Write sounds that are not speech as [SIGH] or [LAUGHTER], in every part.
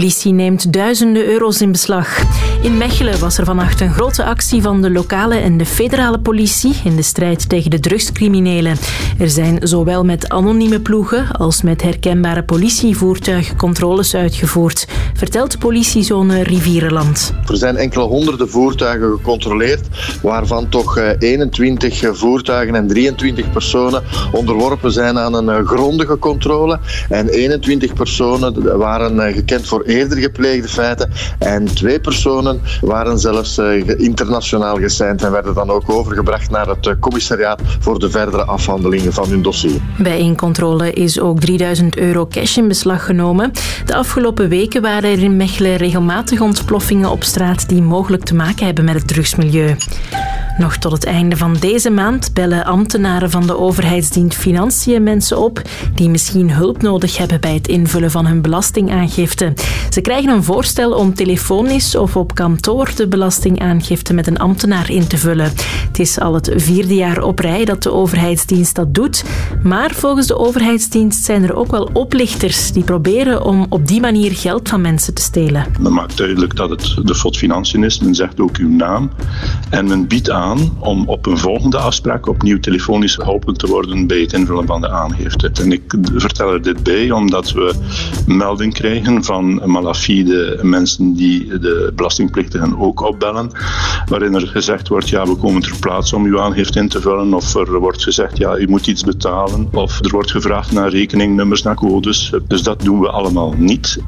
politie neemt duizenden euro's in beslag. In Mechelen was er vannacht een grote actie van de lokale en de federale politie in de strijd tegen de drugscriminelen. Er zijn zowel met anonieme ploegen als met herkenbare politievoertuigen controles uitgevoerd, vertelt politiezone Rivierenland. Er zijn enkele honderden voertuigen gecontroleerd, waarvan toch 21 eh, voertuigen en 23 personen onderworpen zijn aan een eh, grondige controle. En 21 personen waren eh, gekend voor eerder gepleegde feiten. En twee personen waren zelfs uh, internationaal geseind en werden dan ook overgebracht naar het uh, commissariaat voor de verdere afhandelingen van hun dossier. Bij een controle is ook 3000 euro cash in beslag genomen. De afgelopen weken waren er in Mechelen regelmatig ontploffingen op straat die mogelijk te maken hebben met het drugsmilieu. Nog tot het einde van deze maand bellen ambtenaren van de overheidsdienst Financiën mensen op die misschien hulp nodig hebben bij het invullen van hun belastingaangifte. Ze krijgen een voorstel om telefonisch of op kantoor de belastingaangifte met een ambtenaar in te vullen. Het is al het vierde jaar op rij dat de overheidsdienst dat doet. Maar volgens de overheidsdienst zijn er ook wel oplichters die proberen om op die manier geld van mensen te stelen. Men maakt duidelijk dat het de FOD Financiën is. Men zegt ook uw naam. En men biedt aan om op een volgende afspraak opnieuw telefonisch geholpen te worden bij het invullen van de aangifte. En ik vertel er dit bij omdat we melding krijgen van malafide mensen die de belastingplichtigen ook opbellen, waarin er gezegd wordt, ja, we komen ter plaatse om uw aangifte in te vullen, of er wordt gezegd, ja, u moet iets betalen, of er wordt gevraagd naar rekeningnummers, naar codes. Dus dat doen we allemaal niet.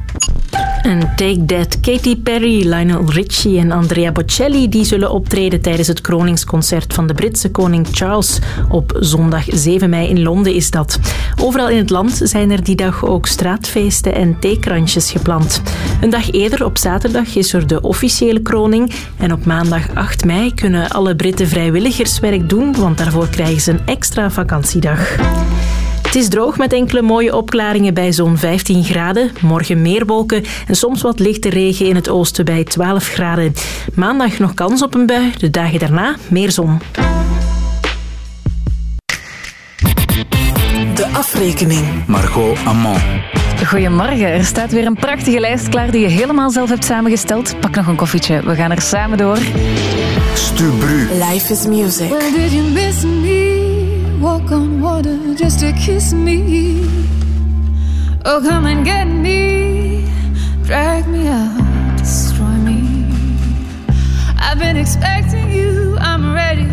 En Take That, Katy Perry, Lionel Richie en Andrea Bocelli die zullen optreden tijdens het kroningsconcert van de Britse koning Charles. Op zondag 7 mei in Londen is dat. Overal in het land zijn er die dag ook straatfeesten en theekrantjes gepland. Een dag eerder, op zaterdag, is er de officiële kroning. En op maandag 8 mei kunnen alle Britten vrijwilligerswerk doen, want daarvoor krijgen ze een extra vakantiedag. Het is droog met enkele mooie opklaringen bij zo'n 15 graden. Morgen meer wolken en soms wat lichte regen in het oosten bij 12 graden. Maandag nog kans op een bui, de dagen daarna meer zon. De afrekening. Margot Amand. Goedemorgen, er staat weer een prachtige lijst klaar die je helemaal zelf hebt samengesteld. Pak nog een koffietje, we gaan er samen door. Stubru. Life is music. Where did you miss me? Walk on water just to kiss me. Oh, come and get me. Drag me out, destroy me. I've been expecting you, I'm ready.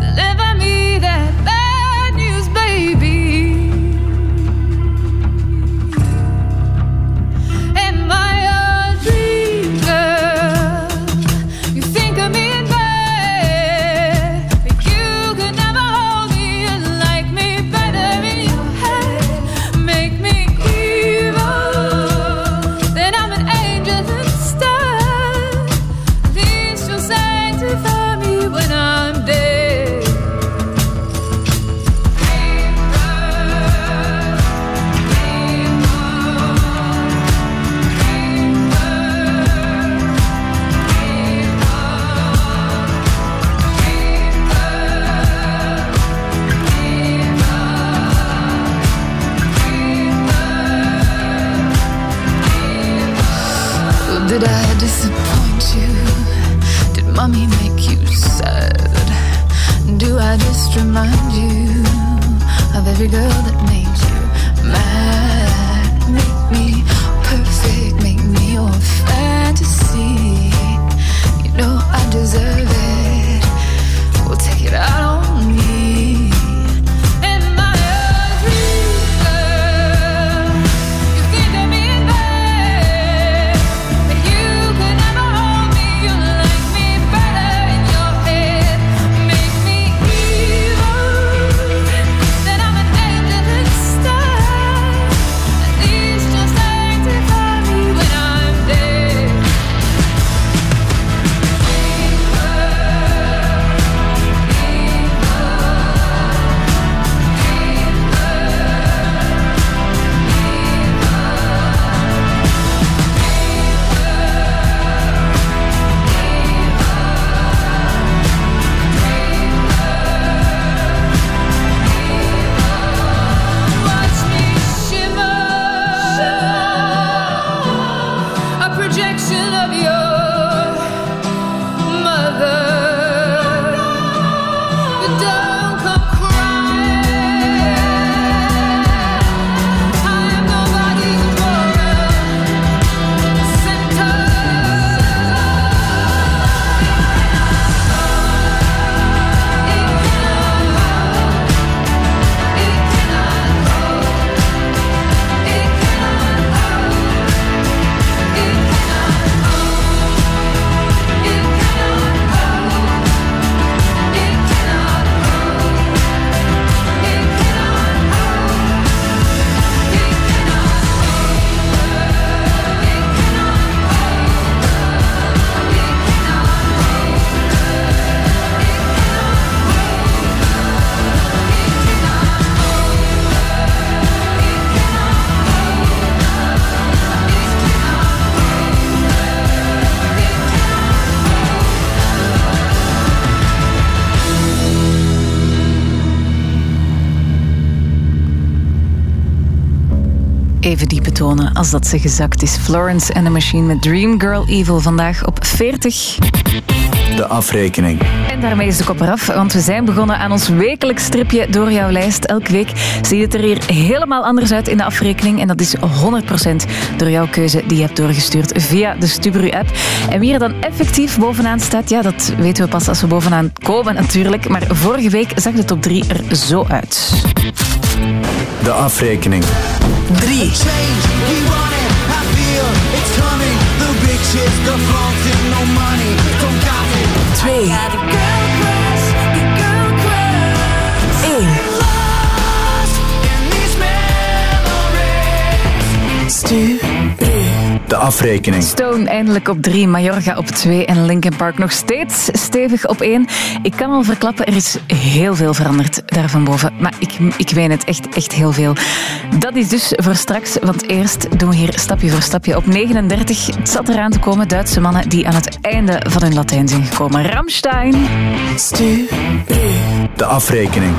Deliver me that remind you of every girl that made you mad? Als dat ze gezakt is. Florence and the Machine met Dream Girl Evil vandaag op 40. De afrekening. En daarmee is de kop eraf, want we zijn begonnen aan ons wekelijks stripje door jouw lijst. Elke week ziet het er hier helemaal anders uit in de afrekening. En dat is 100% door jouw keuze die je hebt doorgestuurd via de Stubru-app. En wie er dan effectief bovenaan staat, ja, dat weten we pas als we bovenaan komen natuurlijk. Maar vorige week zag de top 3 er zo uit. De afrekening. 3. Twee. 1. Stu. De afrekening. Stone eindelijk op 3, Majorga op 2 en Linkin Park nog steeds stevig op 1. Ik kan al verklappen, er is heel veel veranderd daar van boven. Maar ik, ik weet het, echt, echt heel veel. Dat is dus voor straks, want eerst doen we hier stapje voor stapje op 39. Het zat eraan te komen, Duitse mannen die aan het einde van hun Latijn zijn gekomen. Ramstein. Stu. De afrekening.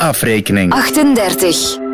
Afrekening. 38.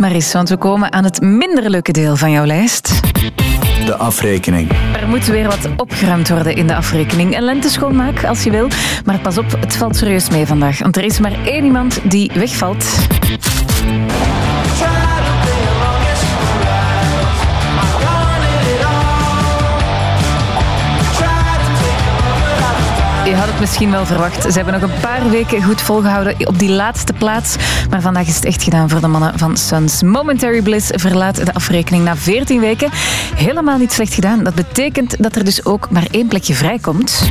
Maar eens, want we komen aan het minder leuke deel van jouw lijst. De afrekening. Er moet weer wat opgeruimd worden in de afrekening. Een lenteschoonmaak als je wil. Maar pas op, het valt serieus mee vandaag. Want er is maar één iemand die wegvalt. Misschien wel verwacht. Ze hebben nog een paar weken goed volgehouden op die laatste plaats. Maar vandaag is het echt gedaan voor de mannen van Suns. Momentary Bliss verlaat de afrekening na 14 weken. Helemaal niet slecht gedaan. Dat betekent dat er dus ook maar één plekje vrijkomt.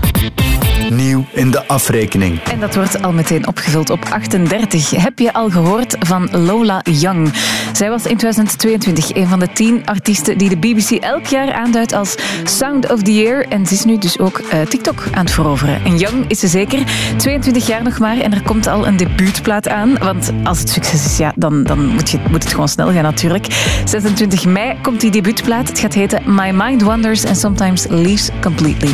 Nieuw in de afrekening. En dat wordt al meteen opgevuld op 38. Heb je al gehoord van Lola Young? Zij was in 2022 een van de tien artiesten die de BBC elk jaar aanduidt als Sound of the Year. En ze is nu dus ook eh, TikTok aan het veroveren. En jong is ze zeker. 22 jaar nog maar en er komt al een debuutplaat aan. Want als het succes is, ja, dan, dan moet, je, moet het gewoon snel gaan natuurlijk. 26 mei komt die debuutplaat. Het gaat heten My Mind Wanders and Sometimes Leaves Completely.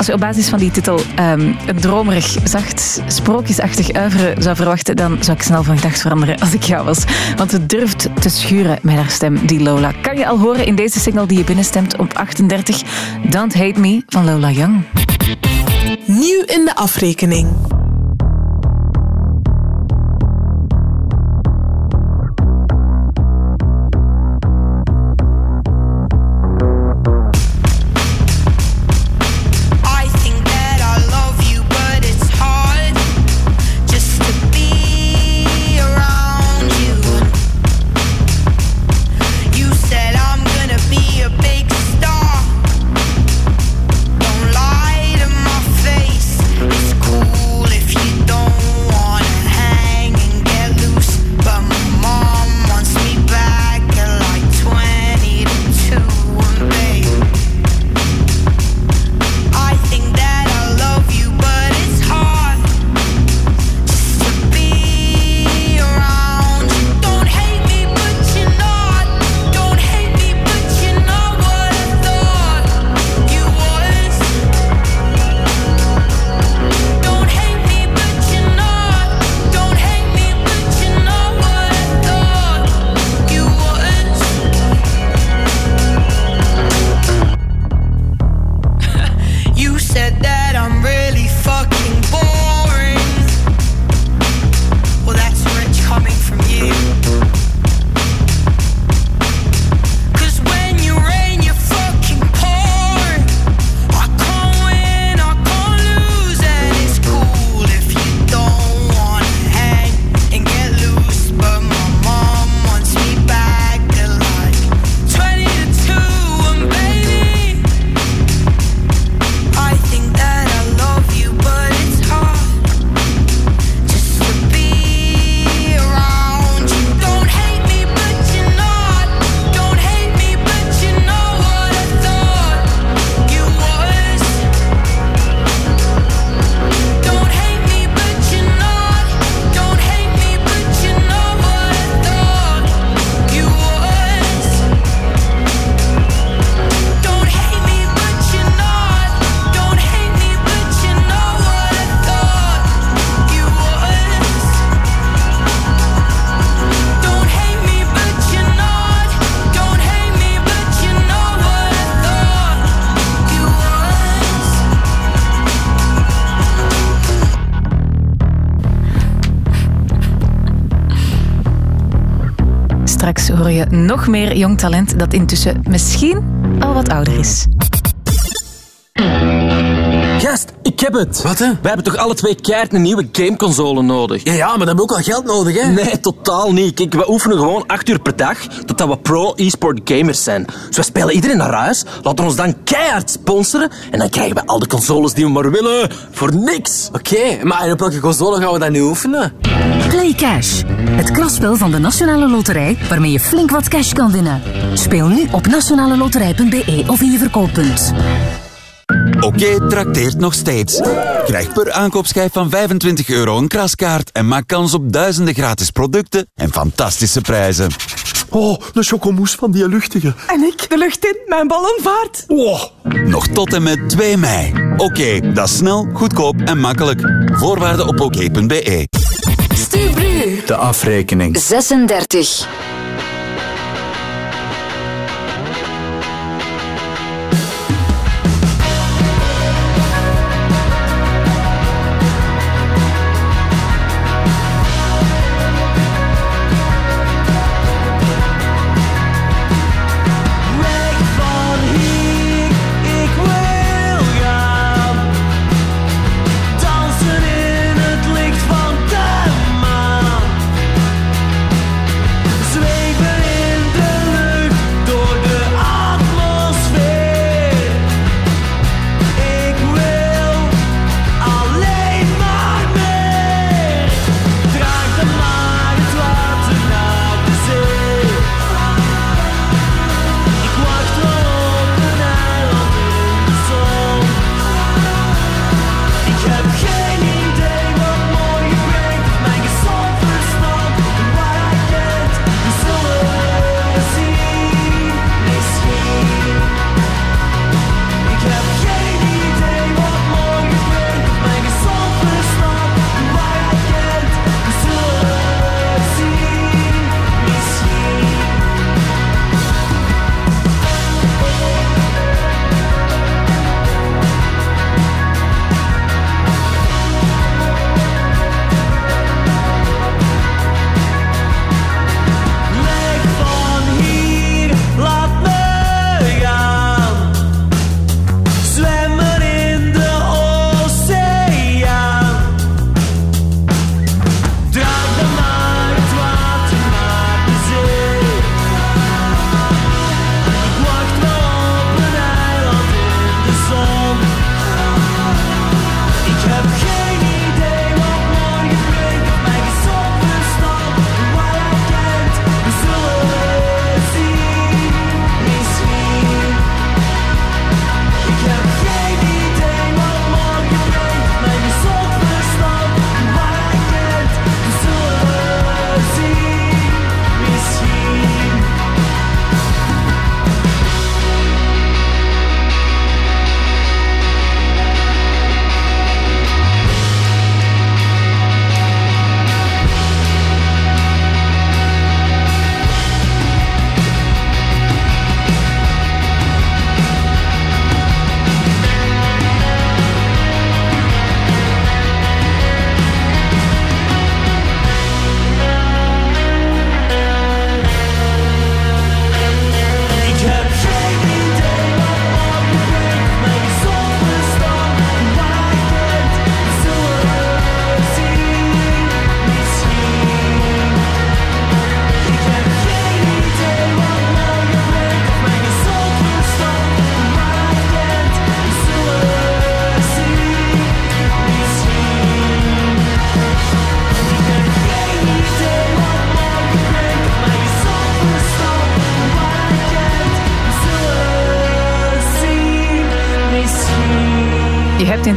Als je op basis van die titel um, een dromerig, zacht, sprookjesachtig uiveren zou verwachten, dan zou ik snel van gedacht veranderen als ik jou was. Want het durft te schuren met haar stem, die Lola. Kan je al horen in deze single die je binnenstemt op 38, Don't Hate Me van Lola Young. Nieuw in de afrekening. Nog meer jong talent dat intussen misschien al wat ouder is. Gast, ik heb het. Wat hè? Wij hebben toch alle twee keihard een nieuwe gameconsole nodig? Ja, ja, maar dan hebben we ook al geld nodig, hè? Nee, totaal niet. Kijk, we oefenen gewoon acht uur per dag totdat we pro e-sport gamers zijn. Dus we spelen iedereen naar huis, laten ons dan keihard sponsoren en dan krijgen we al de consoles die we maar willen voor niks. Oké, maar op welke console gaan we dan nu oefenen? Play Cash, het klasspel van de Nationale Loterij waarmee je flink wat cash kan winnen. Speel nu op nationaleloterij.be of in je verkooppunt. Oké trakteert nog steeds. Krijg per aankoopschijf van 25 euro een kraskaart en maak kans op duizenden gratis producten en fantastische prijzen. Oh, de chocomousse van die luchtige. En ik de lucht in, mijn ballonvaart. Oh. Nog tot en met 2 mei. Oké, dat is snel, goedkoop en makkelijk. Voorwaarden op oké.be. De afrekening. 36.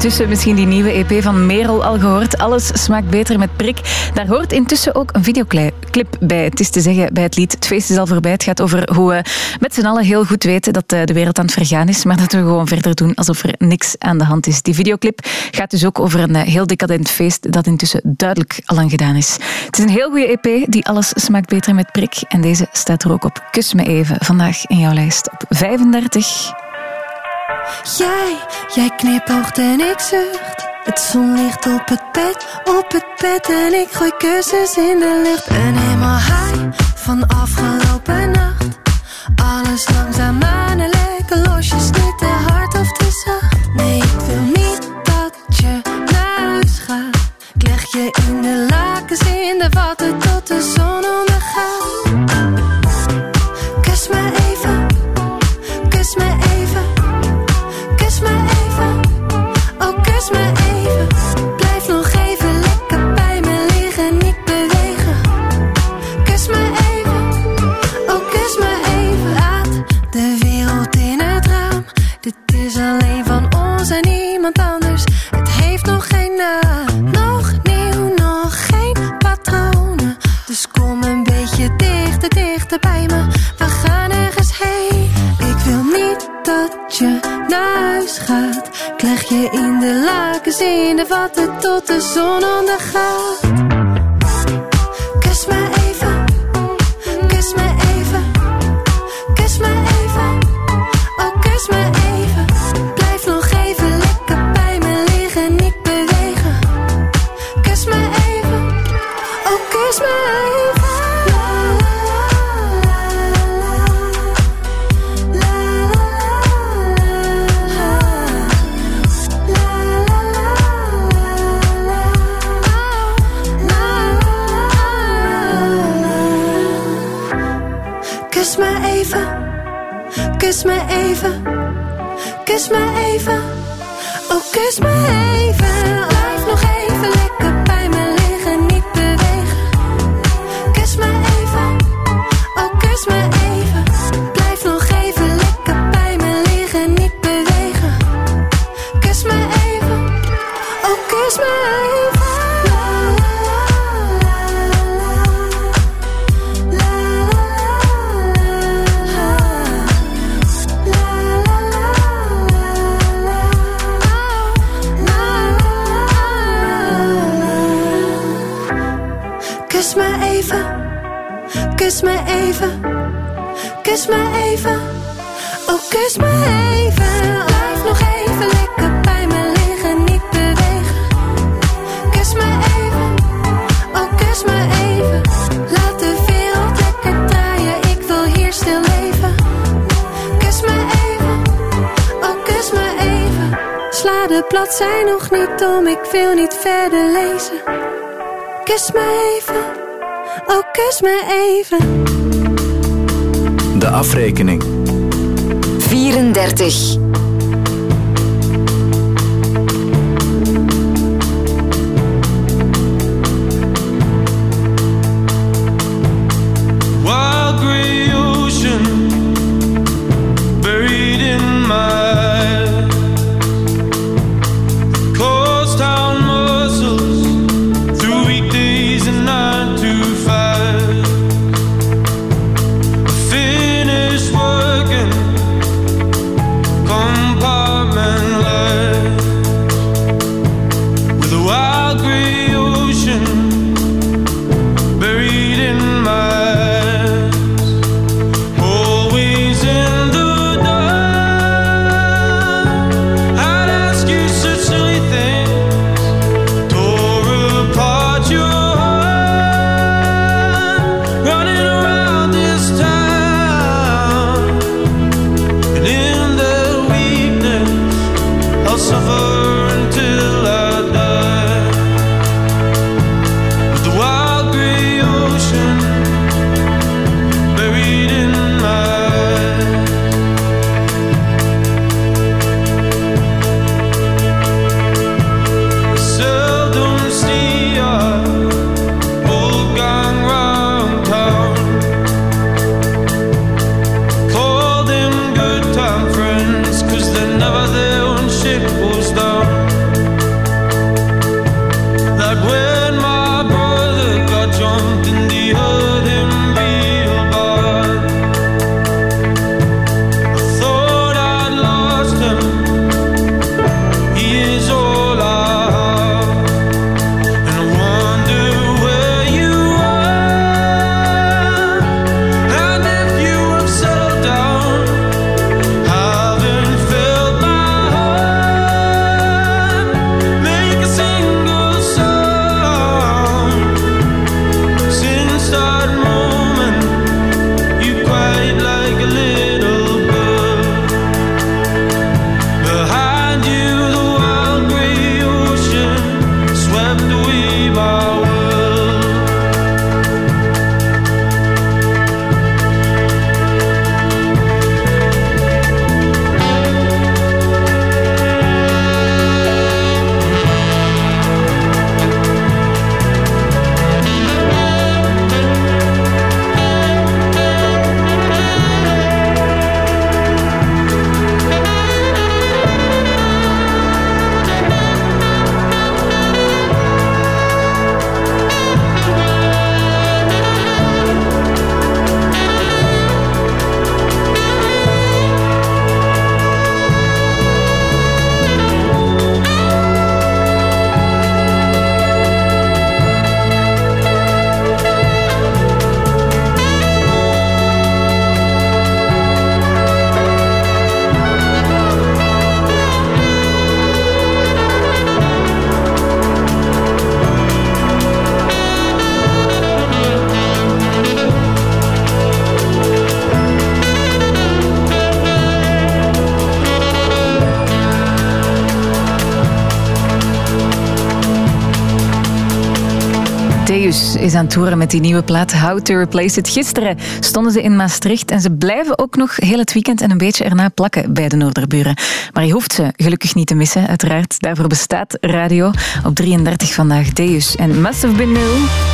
Intussen misschien die nieuwe EP van Merel al gehoord. Alles smaakt beter met prik. Daar hoort intussen ook een videoclip bij. Het is te zeggen bij het lied Het feest is al voorbij. Het gaat over hoe we met z'n allen heel goed weten dat eh, de wereld aan het vergaan is, maar dat we gewoon verder doen alsof er niks aan de hand is. Die videoclip gaat dus ook over een eh, heel decadent feest dat intussen duidelijk al lang gedaan is. Het is een heel goede EP die Alles smaakt beter met prik. En deze staat er ook op. Kus me even vandaag in jouw lijst op 35. Jij, jij knipoogt en ik zucht. Het zonlicht op het bed, op het bed en ik gooi kussens in de lucht. En helemaal high van afgelopen nacht. Alles langzaam aan en lekker losjes, niet te hard of te zacht. Nee, ik wil niet dat je naar huis gaat. Ik leg je in de lakens in de watten tot de zon ondergaat. Kus me bij me. We gaan ergens heen. Je naar huis gaat. Leg je in de lakens in de watten tot de zon ondergaat. Kus me even, kus me even, kus me even, oh kus me even. Kus me even, kus me even, oh kus me even. Kus me even, kus me even, oh kus me even. Blijf nog even lekker bij me liggen, niet bewegen. Kus me even, oh kus me even. Laat de wereld lekker draaien, ik wil hier stil leven. Kus me even, oh kus me even. Sla de bladzij nog niet om, ik wil niet verder lezen. Kus me even, oh kus me even. De afrekening. 34. toeren met die nieuwe plaat How to Replace It. Gisteren stonden ze in Maastricht en ze blijven ook nog heel het weekend en een beetje erna plakken bij de Noorderburen. Maar je hoeft ze gelukkig niet te missen, uiteraard. Daarvoor bestaat radio op 33 vandaag Deus en Massive Have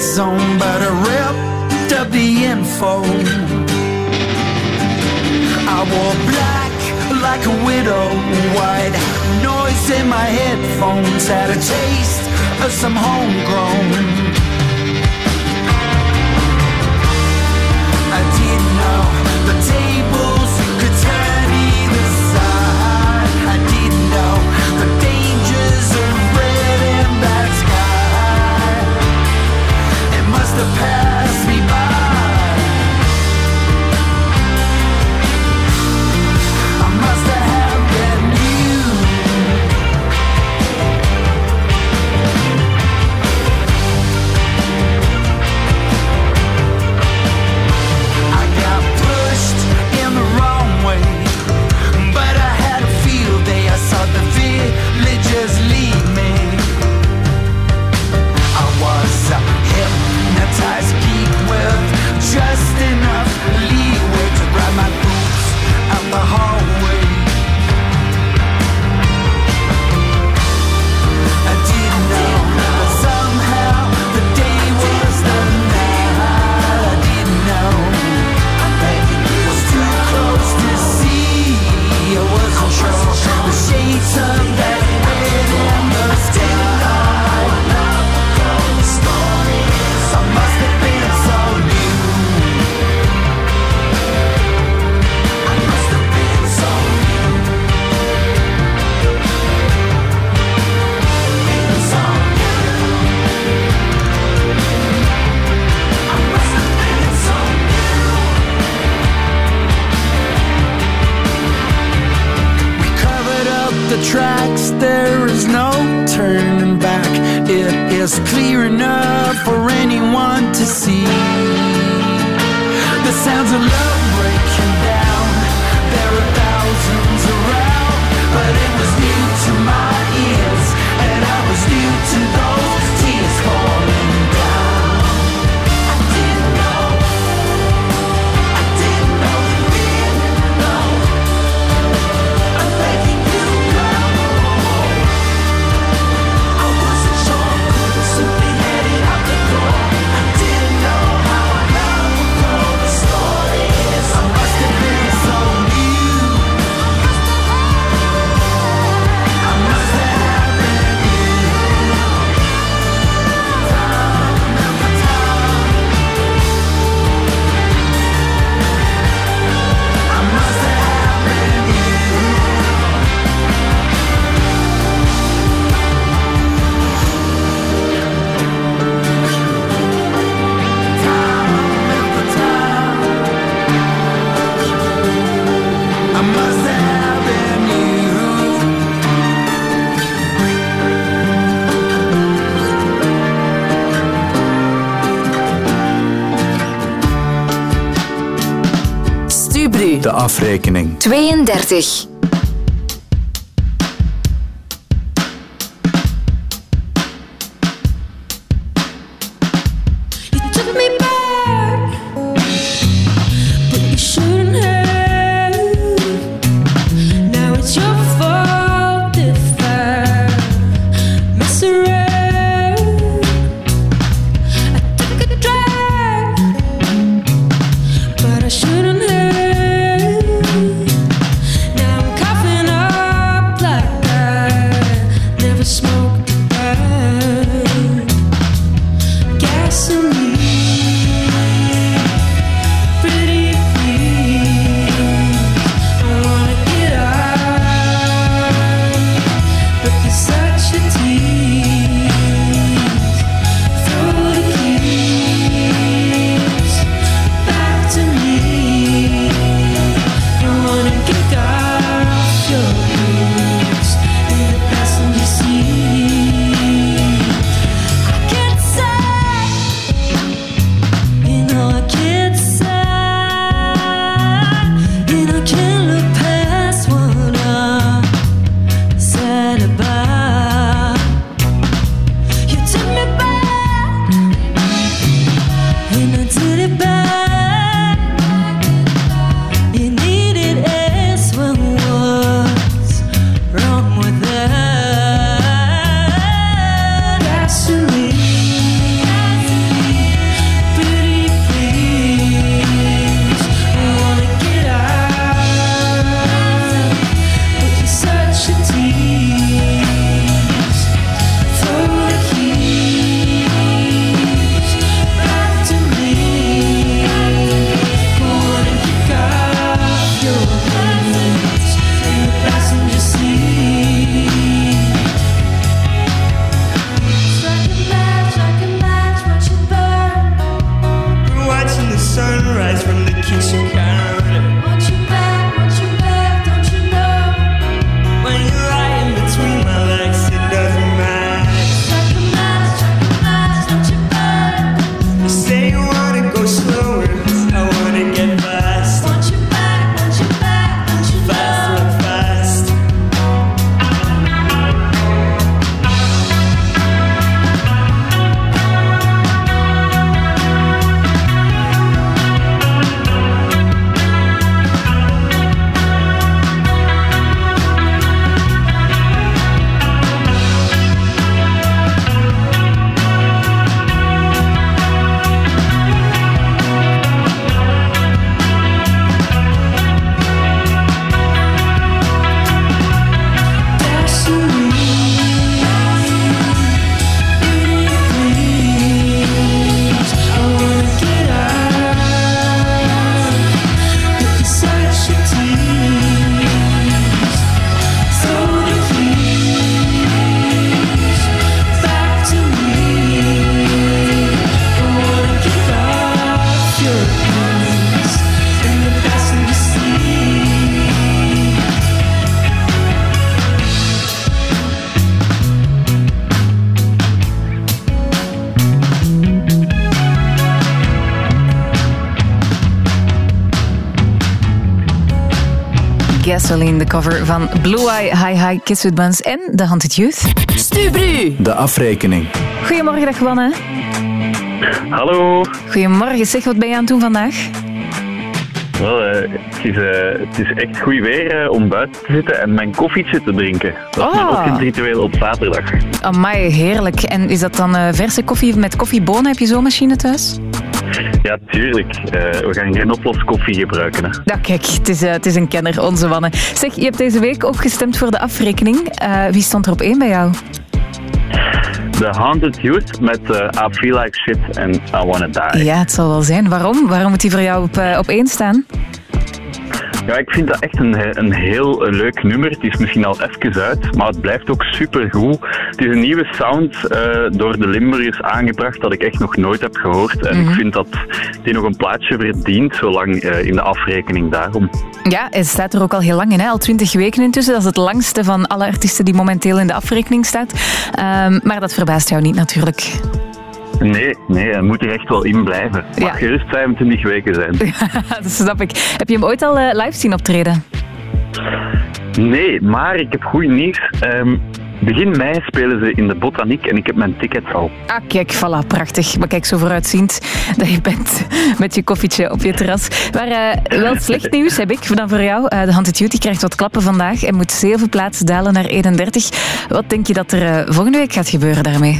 Somebody zone, but the info. I wore black like a widow, white noise in my headphones, had a taste of some homegrown. 32. Gasoline, de cover van Blue Eye High High Kids with Buns en de Haunted Youth. Stubru. De afrekening. Goedemorgen, dag Wanne. Hallo. Goedemorgen, zeg, wat ben je aan het doen vandaag? Wel, eh, het, is, eh, het is echt goed weer eh, om buiten te zitten en mijn koffietje te drinken. Dat is mijn Oh. ochtendritueel op zaterdag. Amai, heerlijk. En is dat dan eh, verse koffie met koffiebonen? Heb je zo'n machine thuis? Eh, we gaan geen oploskoffie gebruiken. Hè. Ja, kijk, het is, eh, het is een kenner, onze Wanne. Zeg, je hebt deze week ook gestemd voor de afrekening. Eh, wie stond er op één bij jou? The Haunted Youth met I Feel Like Shit en I Wanna Die. Ja, het zal wel zijn. Waarom? Waarom moet die voor jou op, op één staan? Ja, ik vind dat echt een, een heel leuk nummer. Het is misschien al even uit, maar het blijft ook supergoed. Het is een nieuwe sound eh, door de Limburgers aangebracht dat ik echt nog nooit heb gehoord. En Mhm. ik vind dat die nog een plaatsje verdient, zolang eh, in de afrekening daarom. Ja, hij staat er ook al heel lang in, hè? al twintig weken intussen. Dat is het langste van alle artiesten die momenteel in de afrekening staat. Ehm, maar dat verbaast jou niet natuurlijk. Nee, nee, hij moet er echt wel in blijven. Het mag gerust 25 weken zijn. [LAUGHS] dat snap ik. Heb je hem ooit al eh, live zien optreden? Nee, maar ik heb goed nieuws. Ehm, begin mei spelen ze in de Botaniek en ik heb mijn tickets al. Ah, kijk, voilà, prachtig. Maar kijk, zo vooruitziend [LAUGHS] dat je bent met je koffietje op je terras. Maar eh, wel slecht [LAUGHS] nieuws heb ik dan voor jou. Eh, de Haunted Youth die krijgt wat klappen vandaag en moet zeven plaatsen dalen naar 31. Wat denk je dat er volgende week gaat gebeuren daarmee?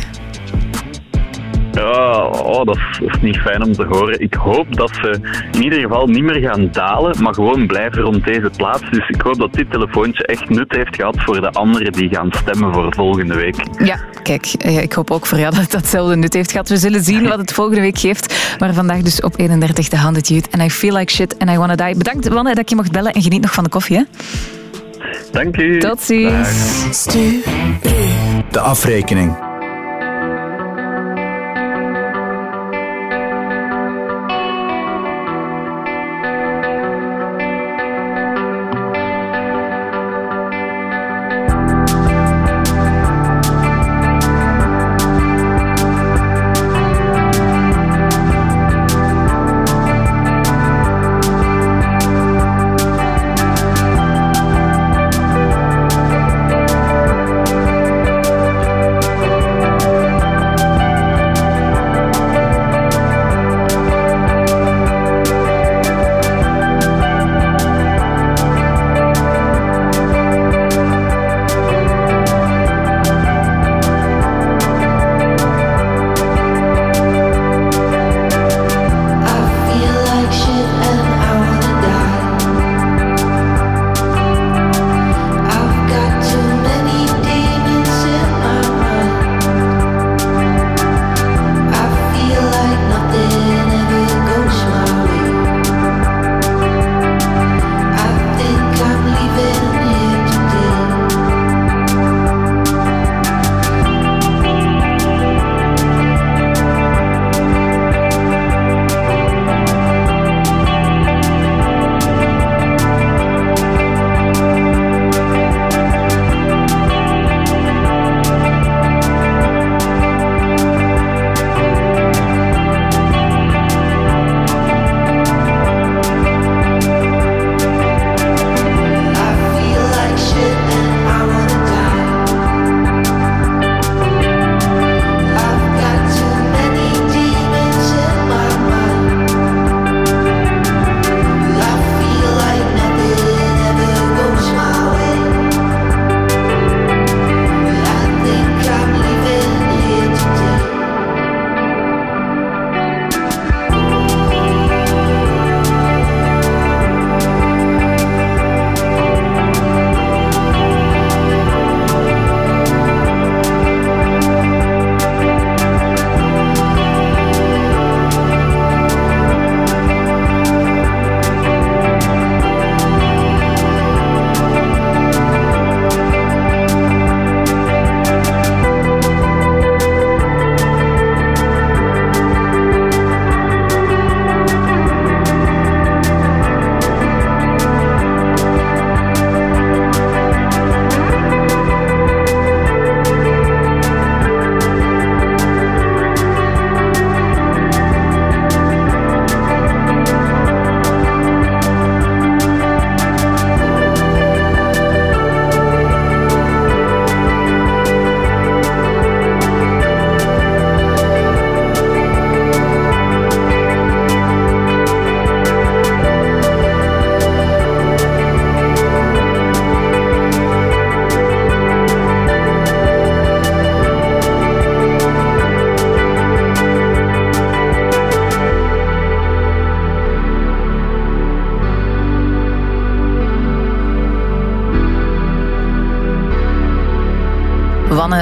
Ja, oh, dat, is, dat is niet fijn om te horen. Ik hoop dat ze in ieder geval niet meer gaan dalen, maar gewoon blijven rond deze plaats. Dus ik hoop dat dit telefoontje echt nut heeft gehad voor de anderen die gaan stemmen voor volgende week. Ja, kijk, eh, ik hoop ook voor jou [LAUGHS] dat het datzelfde nut heeft gehad. We zullen zien wat het volgende week geeft. Maar vandaag dus op 31 de Haunted Youth. En I feel like shit and I wanna die. Bedankt, Wanne, dat je mocht bellen en geniet nog van de koffie, hè? Dank u. Tot ziens. De afrekening.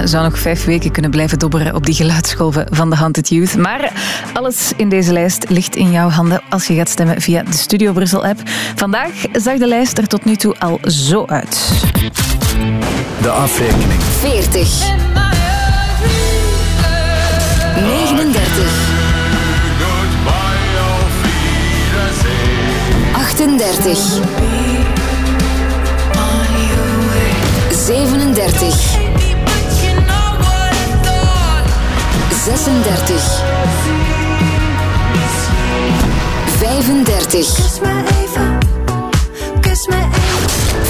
Zou nog vijf weken kunnen blijven dobberen op die geluidsgolven van de Haunted Youth. Maar alles in deze lijst ligt in jouw handen als je gaat stemmen via de Studio Brussel-app. Vandaag zag de lijst er tot nu toe al zo uit. De afrekening. 40. 39. 38. 37. 36. 35. Kus me even, kus me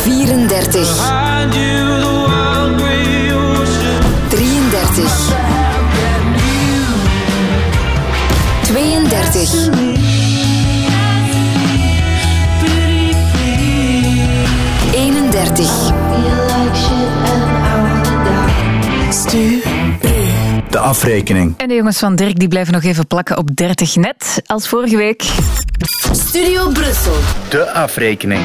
even. 34. Behind you, the wild grey ocean. 33. 32. De afrekening. En de jongens van Dirk die blijven nog even plakken op 30 net als vorige week. Studio Brussel. De afrekening.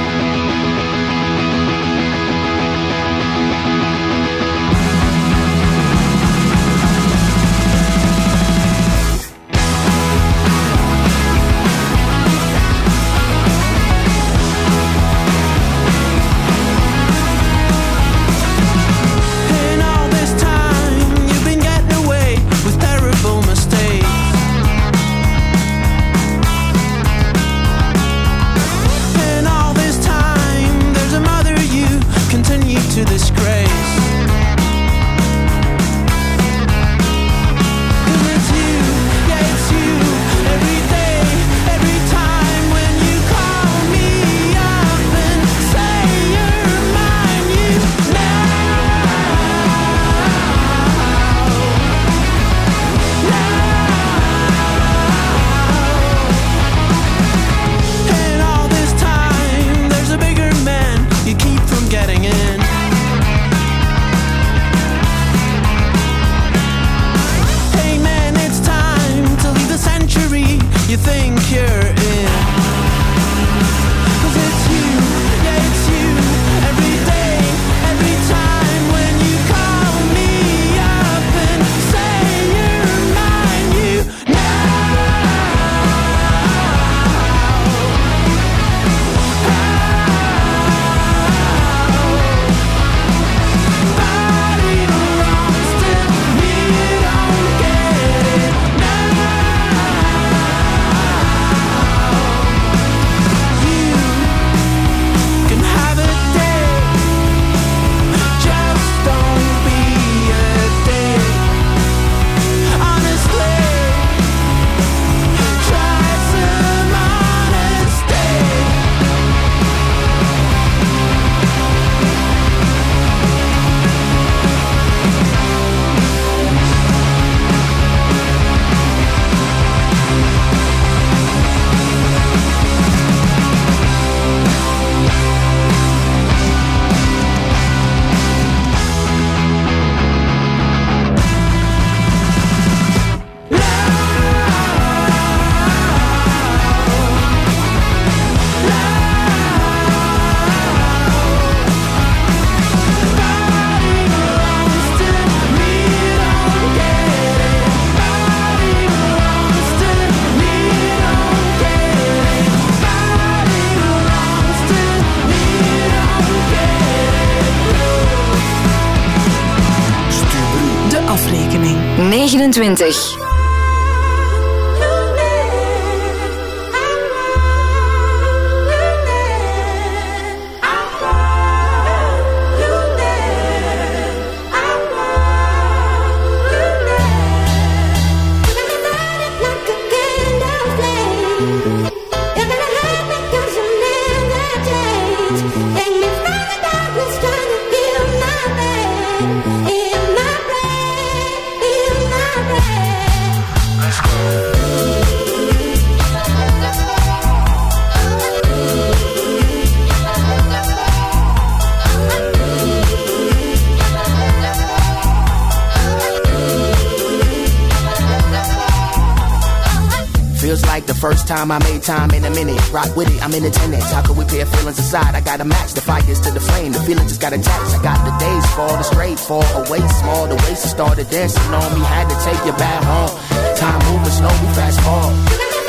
29. Time I made time in a minute. Rock with it, I'm in attendance. How could we pair feelings aside? I gotta match the fires to the flame. The feeling just got attached. I got the days fall, the straight fall away small. The waist started dancing on me. Had to take you back home. Time moving slow, we fast forward.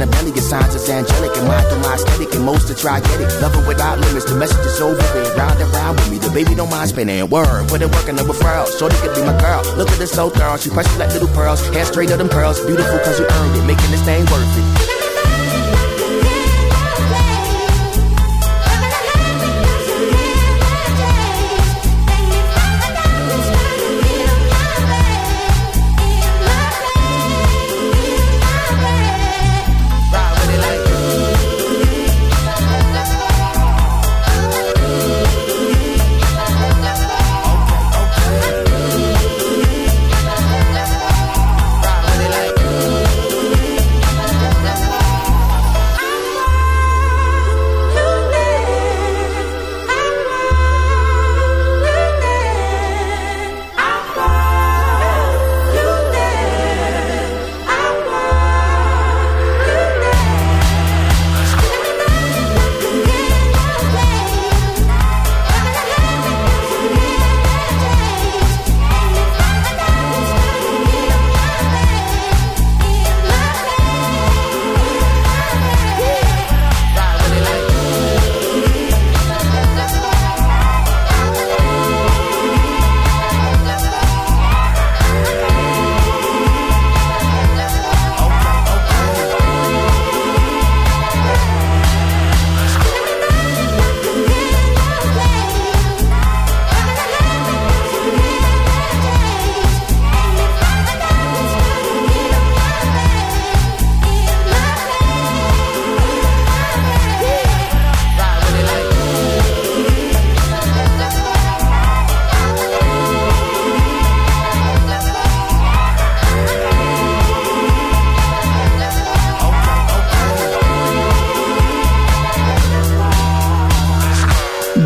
In the belly, get signs it's angelic and mind through my aesthetic and most to try get it. Love it without limits, the message is so vivid. Round and round with me, the baby don't mind spinning. Word, put it work in the referral. Shorty could be my girl. Look at this so thorough, she precious like little pearls. Hair straight of them pearls, beautiful cause you earned it, making this thing worth it.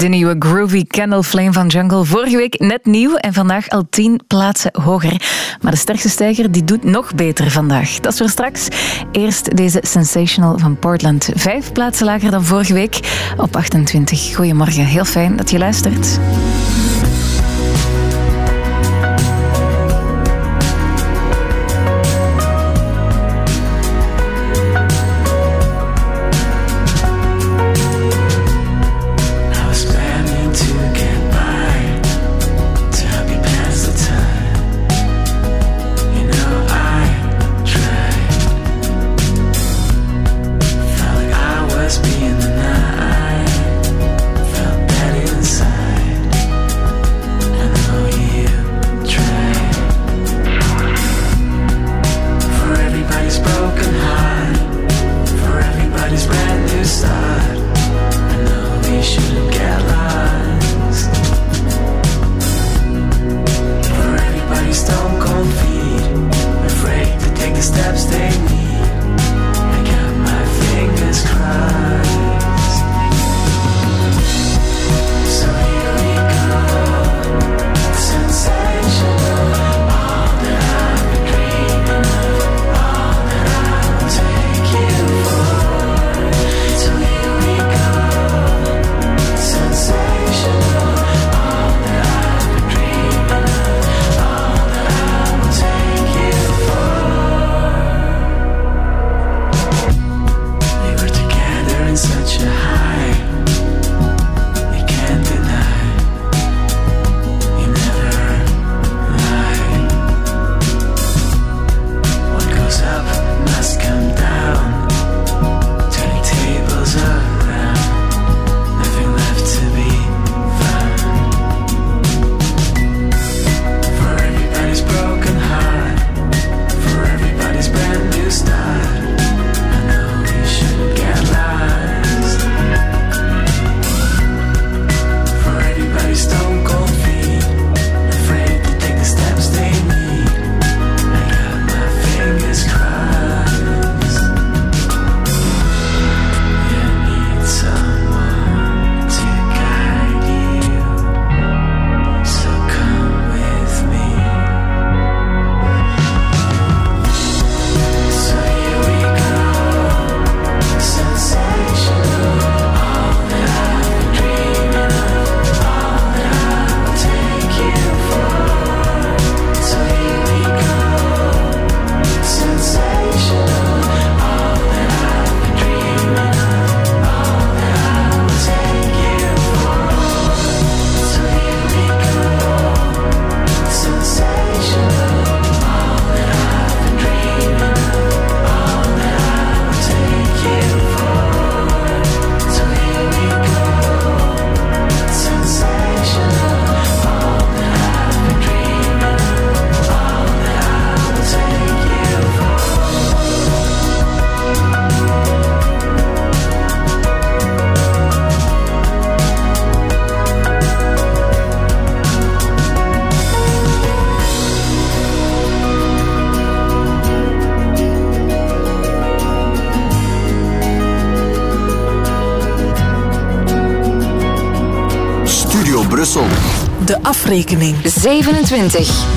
De nieuwe Groovy Candle Flame van Jungle. Vorige week net nieuw en vandaag al 10 plaatsen hoger. Maar de sterkste stijger die doet nog beter vandaag. Dat is voor straks. Eerst deze Sensational van Portland. Vijf plaatsen lager dan vorige week op 28. Goedemorgen, heel fijn dat je luistert. De afrekening. 27.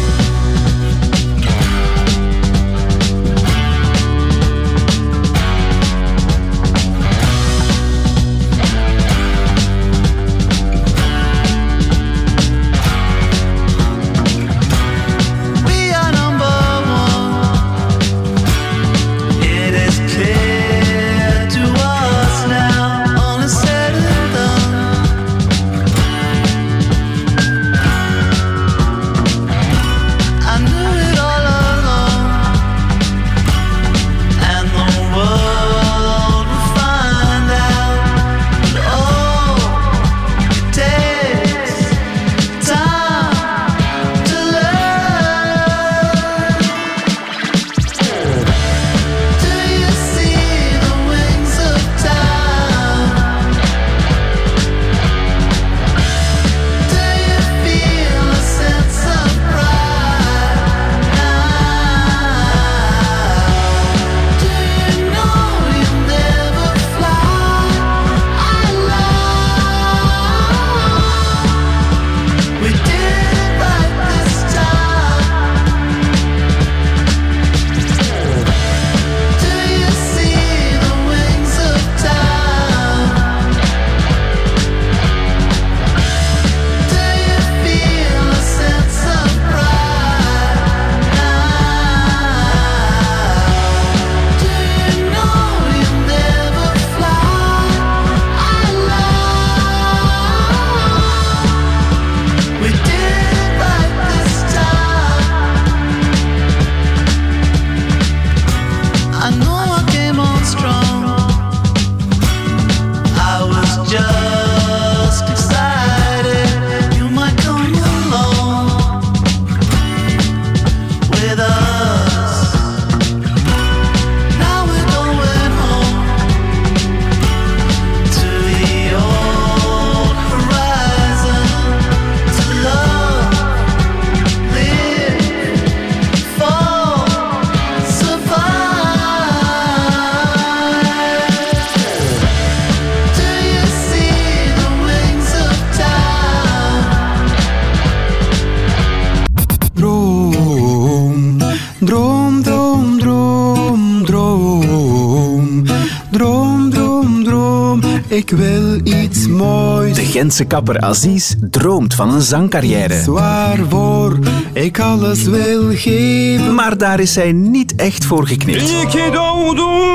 Gentse kapper Aziz droomt van een zangcarrière. Iets waarvoor ik alles wil geven. Maar daar is hij niet echt voor geknipt.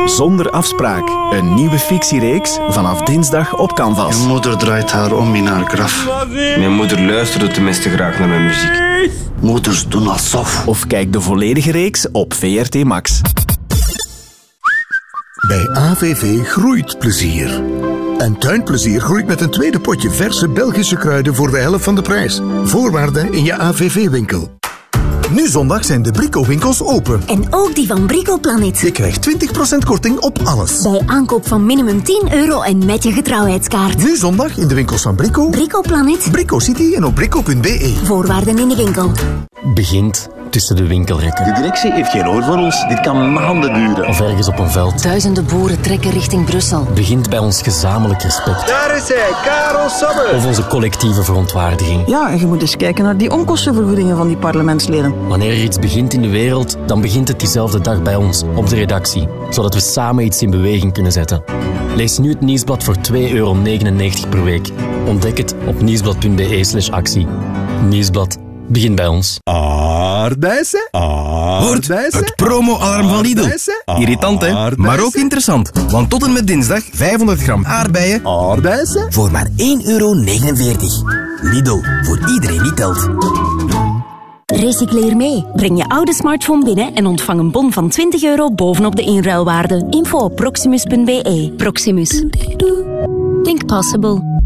Zonder afspraak. Een nieuwe fictiereeks vanaf dinsdag op Canvas. Mijn moeder draait haar om in haar graf. Mijn moeder luisterde tenminste graag naar mijn muziek. Moeders doen alsof. Of kijk de volledige reeks op VRT Max. Bij AVV groeit plezier. En tuinplezier groeit met een tweede potje verse Belgische kruiden voor de helft van de prijs. Voorwaarden in je AVV-winkel. Nu zondag zijn de Brico-winkels open. En ook die van Brico Planet. Je krijgt 20% korting op alles. Bij aankoop van minimum 10 euro en met je getrouwheidskaart. Nu zondag in de winkels van Brico, Brico Planet. Brico City en op brico.be. Voorwaarden in de winkel. Begint tussen de winkelrekken. De directie heeft geen oor voor ons. Dit kan maanden duren. Of ergens op een veld. Duizenden boeren trekken richting Brussel. Begint bij ons gezamenlijk respect. Daar is hij, Karel Sabbe. Of onze collectieve verontwaardiging. Ja, en je moet eens kijken naar die onkostenvergoedingen van die parlementsleden. Wanneer er iets begint in de wereld, dan begint het diezelfde dag bij ons, op de redactie. Zodat we samen iets in beweging kunnen zetten. Lees nu het nieuwsblad voor 2,99 euro per week. Ontdek het op nieuwsblad.be slash actie. Nieuwsblad. Begin bij ons. Aardbeien? Hoort, het promo-alarm van Lidl. Irritant, hè? Maar ook interessant. Want tot en met dinsdag 500 gram aardbeien. Voor maar 1,49 euro. Lidl, voor iedereen die telt. Recycleer mee. Breng je oude smartphone binnen en ontvang een bon van 20 euro bovenop de inruilwaarde. Info op proximus.be. Proximus. Think possible.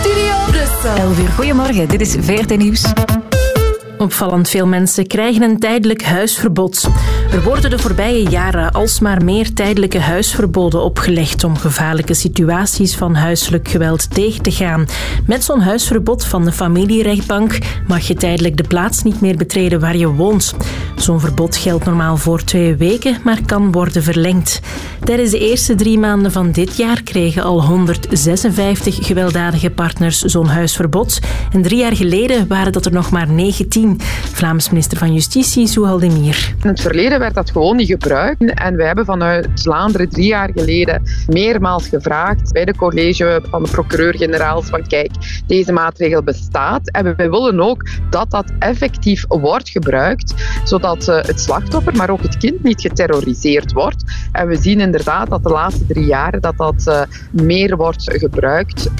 Studio Brussel. 11 uur. Goedemorgen, dit is VRT Nieuws. Opvallend veel mensen krijgen een tijdelijk huisverbod. Er worden de voorbije jaren alsmaar meer tijdelijke huisverboden opgelegd om gevaarlijke situaties van huiselijk geweld tegen te gaan. Met zo'n huisverbod van de familierechtbank mag je tijdelijk de plaats niet meer betreden waar je woont. Zo'n verbod geldt normaal voor twee weken, maar kan worden verlengd. Tijdens de eerste drie maanden van dit jaar kregen al 156 gewelddadige partners zo'n huisverbod. En drie jaar geleden waren dat er nog maar 19. Vlaams minister van Justitie, Souhal Demir. In het verleden werd dat gewoon niet gebruikt. En wij hebben vanuit Vlaanderen drie jaar geleden meermaals gevraagd bij de college van de procureur-generaal van kijk, deze maatregel bestaat. En wij willen ook dat dat effectief wordt gebruikt, zodat eh, het slachtoffer, maar ook het kind niet geterroriseerd wordt. En we zien inderdaad dat de laatste drie jaar dat dat eh, meer wordt gebruikt.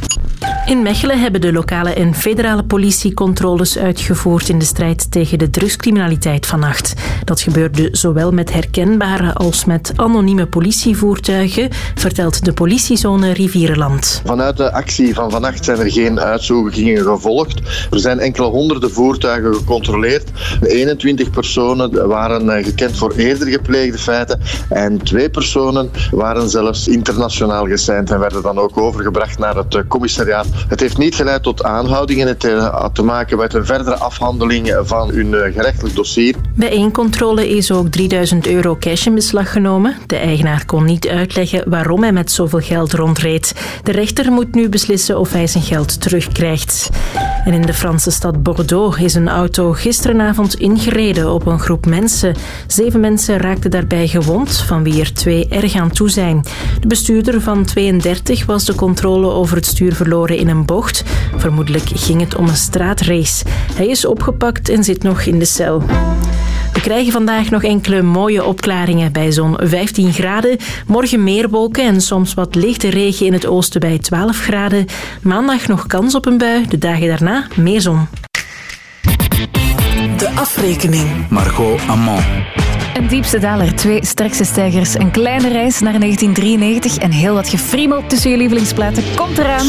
In Mechelen hebben de lokale en federale politie controles uitgevoerd in de strijd tegen de drugscriminaliteit vannacht. Dat gebeurde zowel met herkenbare als met anonieme politievoertuigen, vertelt de politiezone Rivierenland. Vanuit de actie van vannacht zijn er geen uitzoekingen gevolgd. Er zijn enkele honderden voertuigen gecontroleerd. 21 personen waren eh, gekend voor eerder gepleegde feiten en twee personen waren zelfs internationaal geseind en werden dan ook overgebracht naar het eh, Het heeft niet geleid tot aanhoudingen. Het eh, had te maken met een verdere afhandeling van hun eh, gerechtelijk dossier. Bij één controle is ook 3000 euro cash in beslag genomen. De eigenaar kon niet uitleggen waarom hij met zoveel geld rondreed. De rechter moet nu beslissen of hij zijn geld terugkrijgt. En in de Franse stad Bordeaux is een auto gisteravond ingereden op een groep mensen. Zeven mensen raakten daarbij gewond, van wie er twee erg aan toe zijn. De bestuurder van 32 was de controle over het stuur verloren in een bocht. Vermoedelijk ging het om een straatrace. Hij is opgepakt en zit nog in de cel. We krijgen vandaag nog enkele mooie opklaringen bij zo'n 15 graden. Morgen meer wolken en soms wat lichte regen in het oosten bij 12 graden. Maandag nog kans op een bui, de dagen daarna meer zon. De afrekening. Margot Amand. Een diepste daler, twee sterkste stijgers, een kleine reis naar 1993 en heel wat gefriemel tussen je lievelingsplaten komt eraan.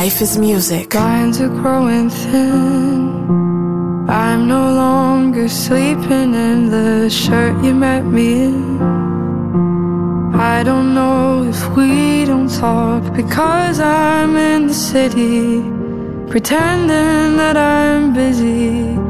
Life is music. Lines are growing thin. I'm no longer sleeping in the shirt you met me in. I don't know if we don't talk because I'm in the city, pretending that I'm busy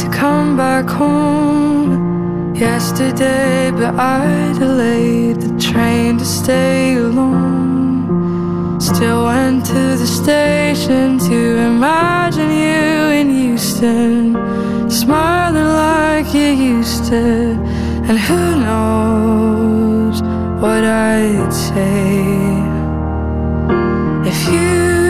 to come back home. Yesterday, but I delayed the train to stay alone. Still went to the station to imagine you in Houston, smiling like you used to. And who knows what I'd say if you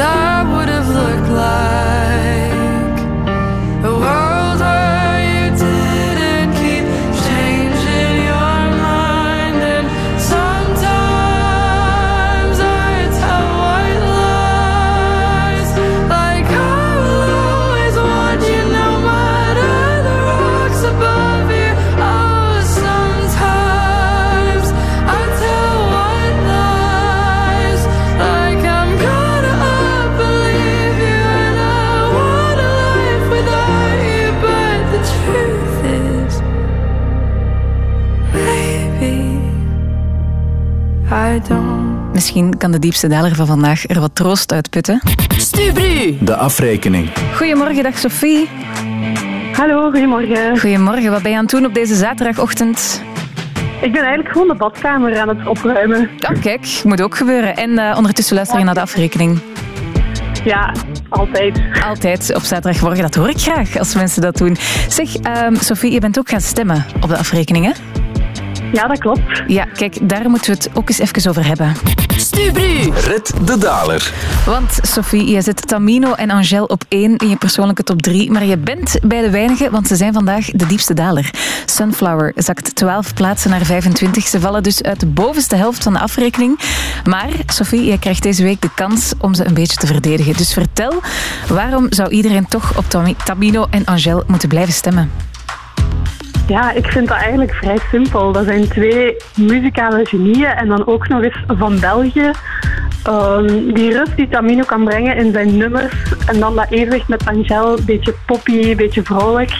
да. Misschien kan de diepste daler van vandaag er wat troost uitputten. Stubru. De afrekening. Goedemorgen, dag Sophie. Hallo, goedemorgen. Goedemorgen, wat ben je aan het doen op deze zaterdagochtend? Ik ben eigenlijk gewoon de badkamer aan het opruimen. Oh, kijk, moet ook gebeuren. En eh, ondertussen luister je naar de afrekening. Ja, altijd. Altijd op zaterdagmorgen, dat hoor ik graag als mensen dat doen. Zeg, ehm, Sophie, je bent ook gaan stemmen op de afrekening, hè? Ja, dat klopt. Ja, kijk, daar moeten we het ook eens even over hebben. Stubru. Red de daler. Want Sophie, je zet Tamino en Angel op één in je persoonlijke top drie, maar je bent bij de weinigen, want ze zijn vandaag de diepste daler. Sunflower zakt 12 plaatsen naar 25. Ze vallen dus uit de bovenste helft van de afrekening. Maar Sophie, jij krijgt deze week de kans om ze een beetje te verdedigen. Dus vertel, waarom zou iedereen toch op Tami- Tamino en Angel moeten blijven stemmen? Ja, ik vind dat eigenlijk vrij simpel. Dat zijn twee muzikale genieën en dan ook nog eens van België. Ehm, die rust die Tamino kan brengen in zijn nummers en dan dat evenwicht met Angel, een beetje poppy, een beetje vrolijk.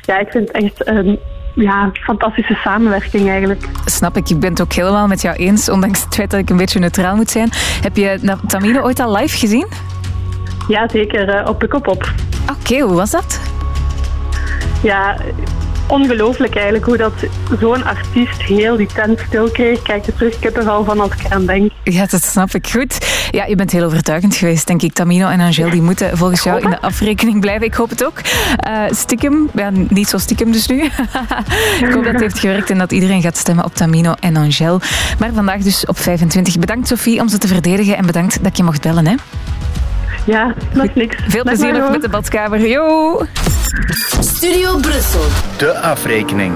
Ja, ik vind het echt een ja, fantastische samenwerking eigenlijk. Snap ik, ik ben het ook helemaal met jou eens, ondanks het feit dat ik een beetje neutraal moet zijn. Heb je Tamino ooit al live gezien? Ja, zeker. eh, op Pukkelpop. Oké, hoe was dat? Ja, ongelooflijk eigenlijk hoe dat zo'n artiest heel die tent stil kreeg. Kijk er terug kippenvel van als ik eraan denk. Ja, dat snap ik goed. Ja, je bent heel overtuigend geweest, denk ik. Tamino en Angel, die moeten volgens jou in de afrekening blijven. Ik hoop het ook. Eh stiekem, ja, niet zo stiekem dus nu. [LAUGHS] ik hoop dat het heeft gewerkt en dat iedereen gaat stemmen op Tamino en Angel. Maar vandaag dus op 25. Bedankt Sophie om ze te verdedigen en bedankt dat je mocht bellen. Hè. Ja, dat is niks. Veel Dag plezier nog met de badkamer. Yo! Studio Brussel. De afrekening.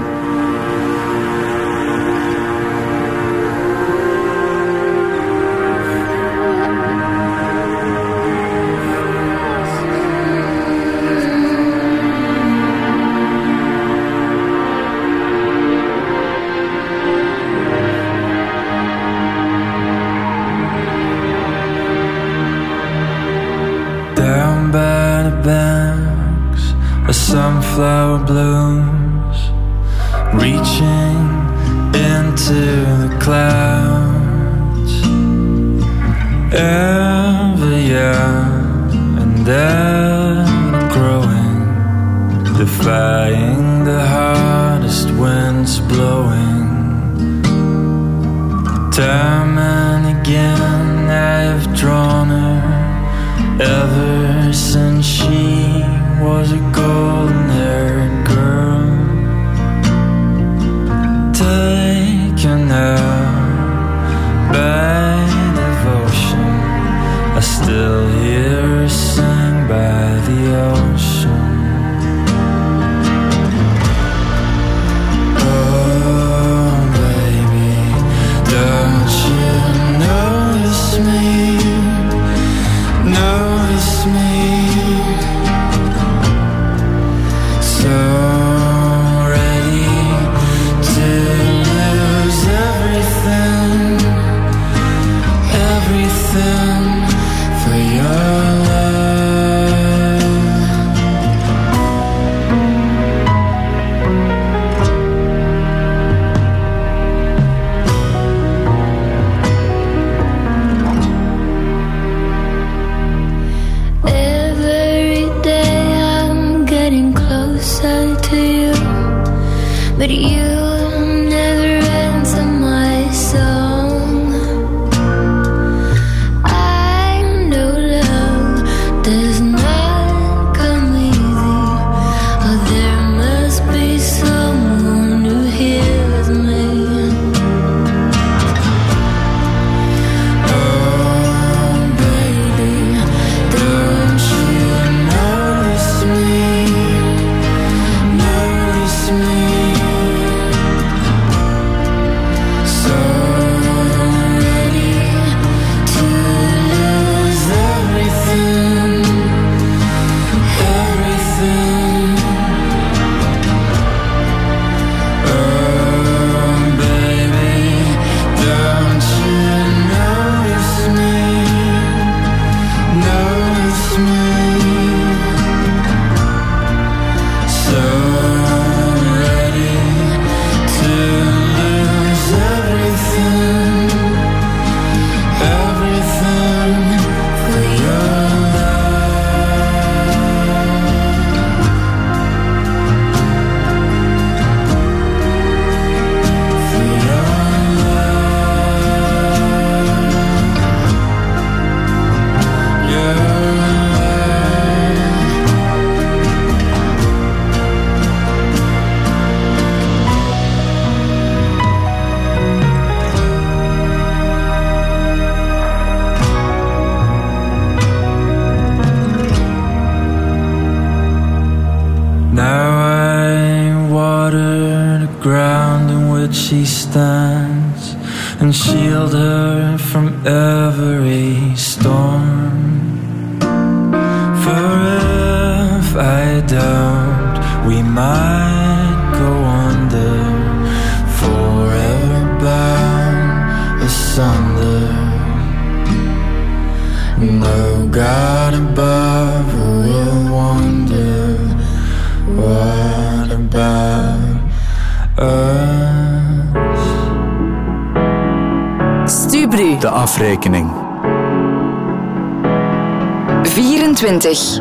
Winds blowing. Time and again I've drawn her ever 24.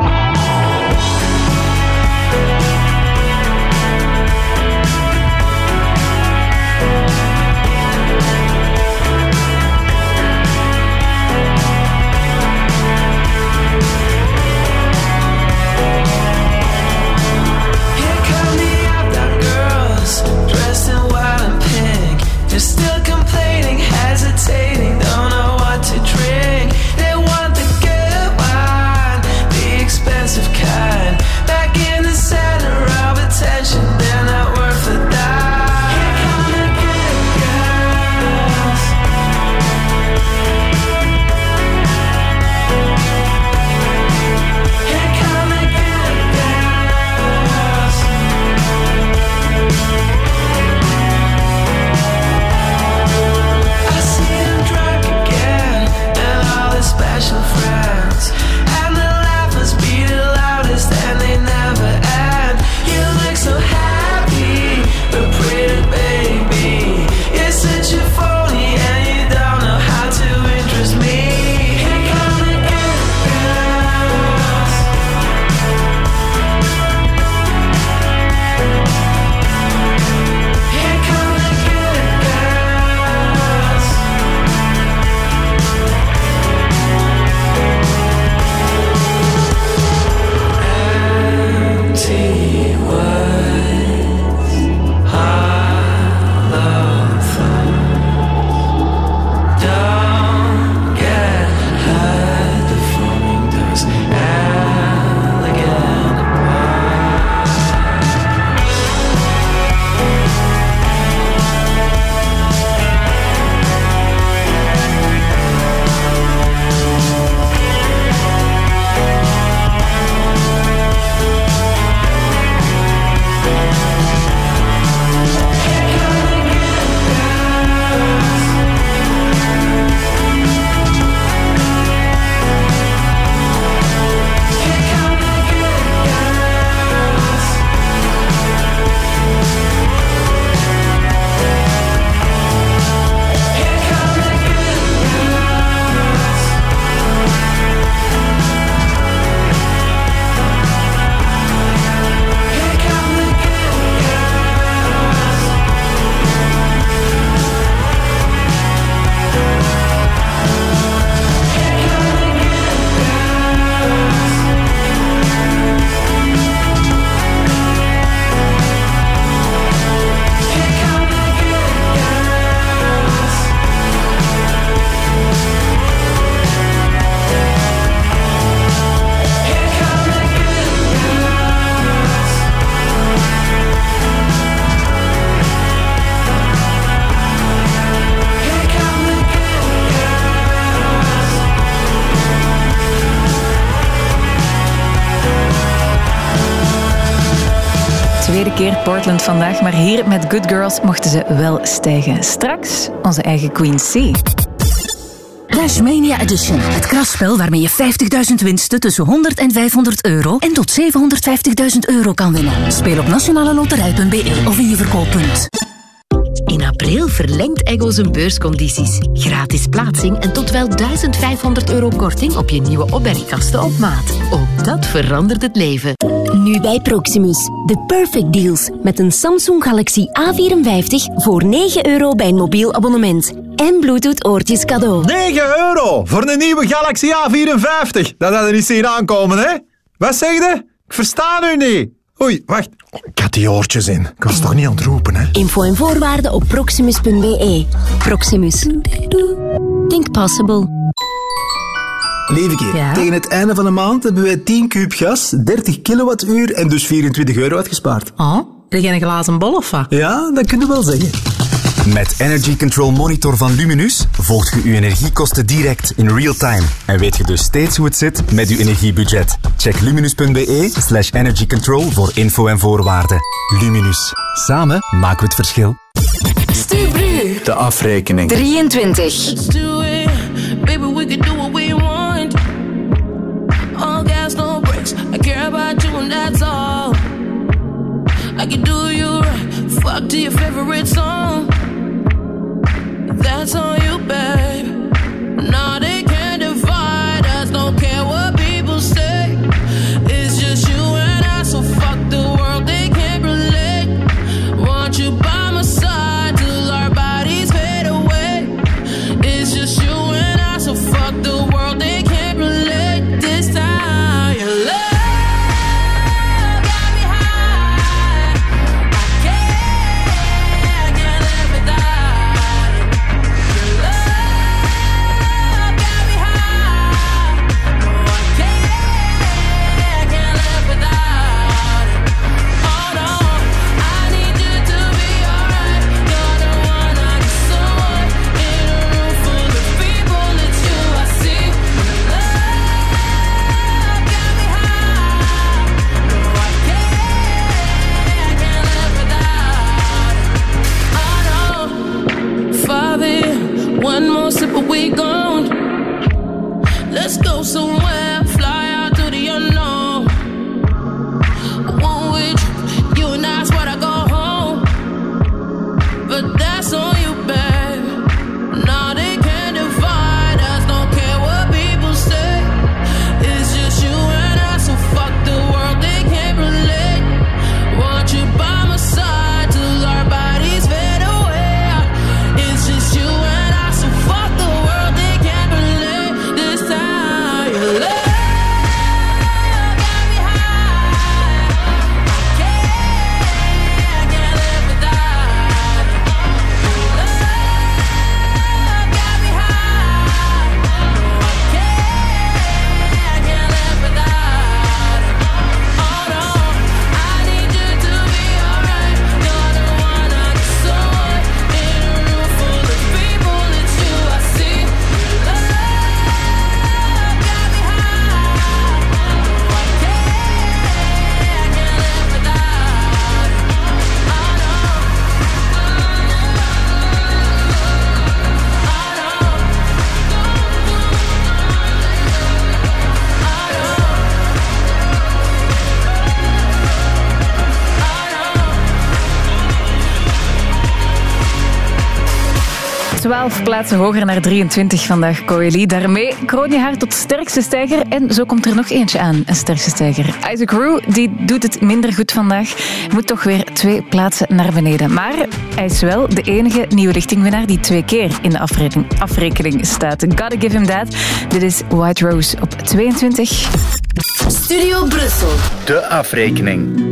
Portland vandaag, maar hier met Good Girls mochten ze wel stijgen. Straks onze eigen Queen C. Cashmania Edition. Het krasspel waarmee je 50.000 winsten tussen 100 en 500 euro en tot 750.000 euro kan winnen. Speel op nationaleloterij.be of in je verkooppunt. In april verlengt Ego zijn beurscondities. Gratis plaatsing en tot wel 1500 euro korting op je nieuwe opbergkasten op maat. Ook dat verandert het leven. Nu bij Proximus. De perfect deals. Met een Samsung Galaxy A54 voor 9 euro bij een mobiel abonnement. En Bluetooth oortjes cadeau. 9 euro voor een nieuwe Galaxy A54. Dat hadden we niet zien aankomen, hè? Wat zeg je? Ik versta u niet. Oei, wacht. Ik had die oortjes in. Ik was toch niet aan het roepen, hè? Info en voorwaarden op proximus.be. Proximus. Think possible. Lieve keer, tegen het einde van de maand hebben wij 10 kuub gas, 30 kilowattuur en dus 24 euro uitgespaard. Oh, Heb jij een glazen bol of wat? Ja, dat kun je wel zeggen. Met Energy Control Monitor van Luminus volgt je je energiekosten direct in real time. En weet je dus steeds hoe het zit met je energiebudget. Check luminus.be slash energycontrol voor info en voorwaarden. Luminus. Samen maken we het verschil. Stubru. De afrekening. 23. I can do you right. Fuck to your favorite song. That's on you, babe. No, 12 plaatsen hoger naar 23 vandaag, Coeli. Daarmee kroon je haar tot sterkste stijger. En zo komt er nog eentje aan, een sterkste stijger. Isaac Rue, die doet het minder goed vandaag. Moet toch weer twee plaatsen naar beneden. Maar hij is wel de enige nieuwe richtingwinnaar die twee keer in de afrekening, afrekening staat. Gotta give him that. Dit is White Rose op 22. Studio Brussel. De afrekening.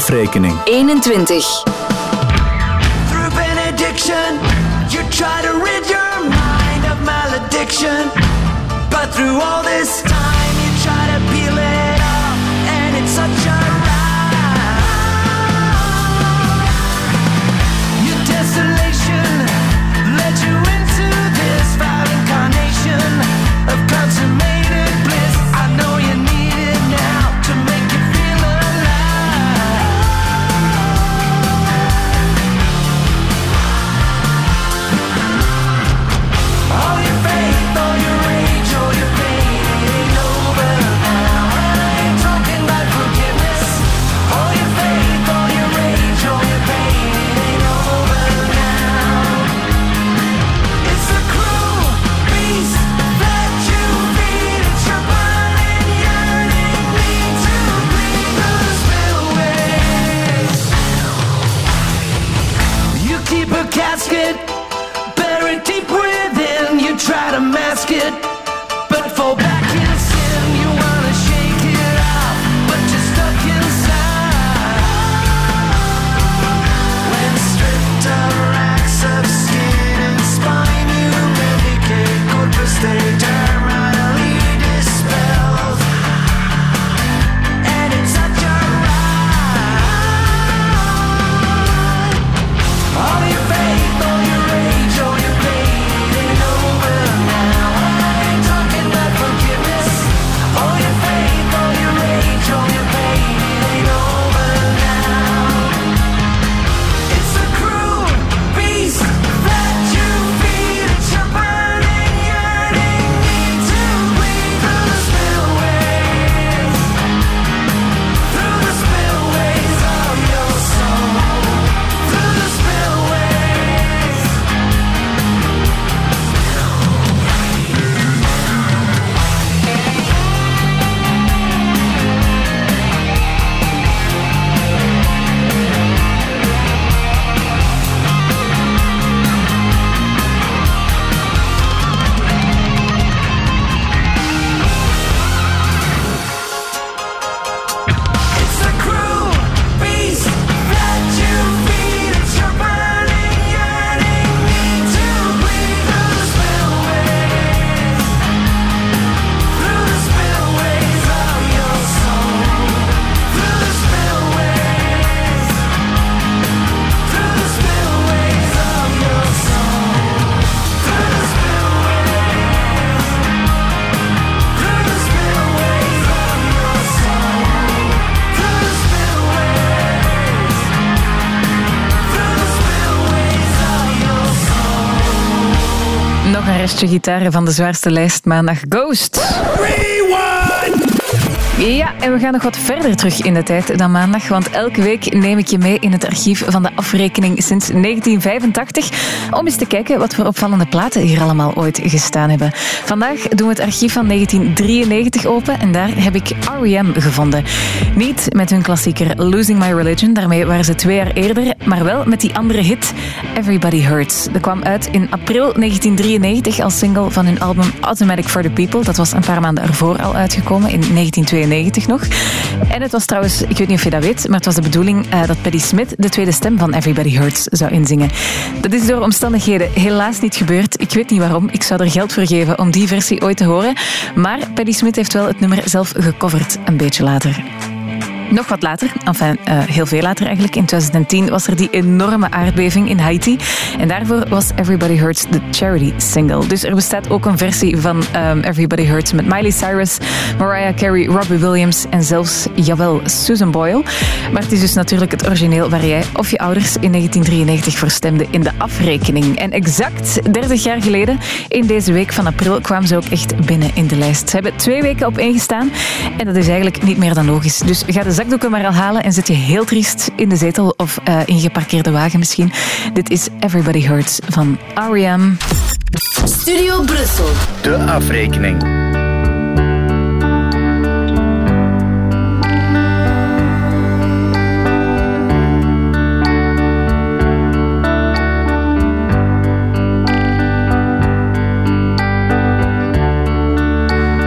afrekening. 21. beste gitaar van de zwaarste lijst maandag Ghost. Ja, en we gaan nog wat verder terug in de tijd dan maandag, want elke week neem ik je mee in het archief van de afrekening sinds 1985 om eens te kijken wat voor opvallende platen hier allemaal ooit gestaan hebben. Vandaag doen we het archief van 1993 open en daar heb ik R.E.M. gevonden. Niet met hun klassieker Losing My Religion, daarmee waren ze twee jaar eerder, maar wel met die andere hit Everybody Hurts. Dat kwam uit in april 1993 als single van hun album Automatic for the People. Dat was een paar maanden ervoor al uitgekomen, in 1992 nog. En het was trouwens, ik weet niet of je dat weet, maar het was de bedoeling eh, dat Patti Smith de tweede stem van Everybody Hurts zou inzingen. Dat is door omstandigheden helaas niet gebeurd. Ik weet niet waarom. Ik zou er geld voor geven om die versie ooit te horen. Maar Patti Smith heeft wel het nummer zelf gecoverd, een beetje later. Nog wat later, enfin eh, heel veel later eigenlijk, in 2010 was er die enorme aardbeving in Haiti. En daarvoor was Everybody Hurts de charity single. Dus er bestaat ook een versie van ehm, Everybody Hurts met Miley Cyrus, Mariah Carey, Robbie Williams en zelfs, jawel, Susan Boyle. Maar het is dus natuurlijk het origineel waar jij of je ouders in 1993 voor stemden in de afrekening. En exact 30 jaar geleden, in deze week van april, kwamen ze ook echt binnen in de lijst. Ze hebben twee weken op één gestaan en dat is eigenlijk niet meer dan logisch. Dus ga de zakdoeken maar al halen en zit je heel triest in de zetel of eh, in je geparkeerde wagen misschien. Dit is Everybody Hurts van R.E.M. Studio Brussel. De afrekening.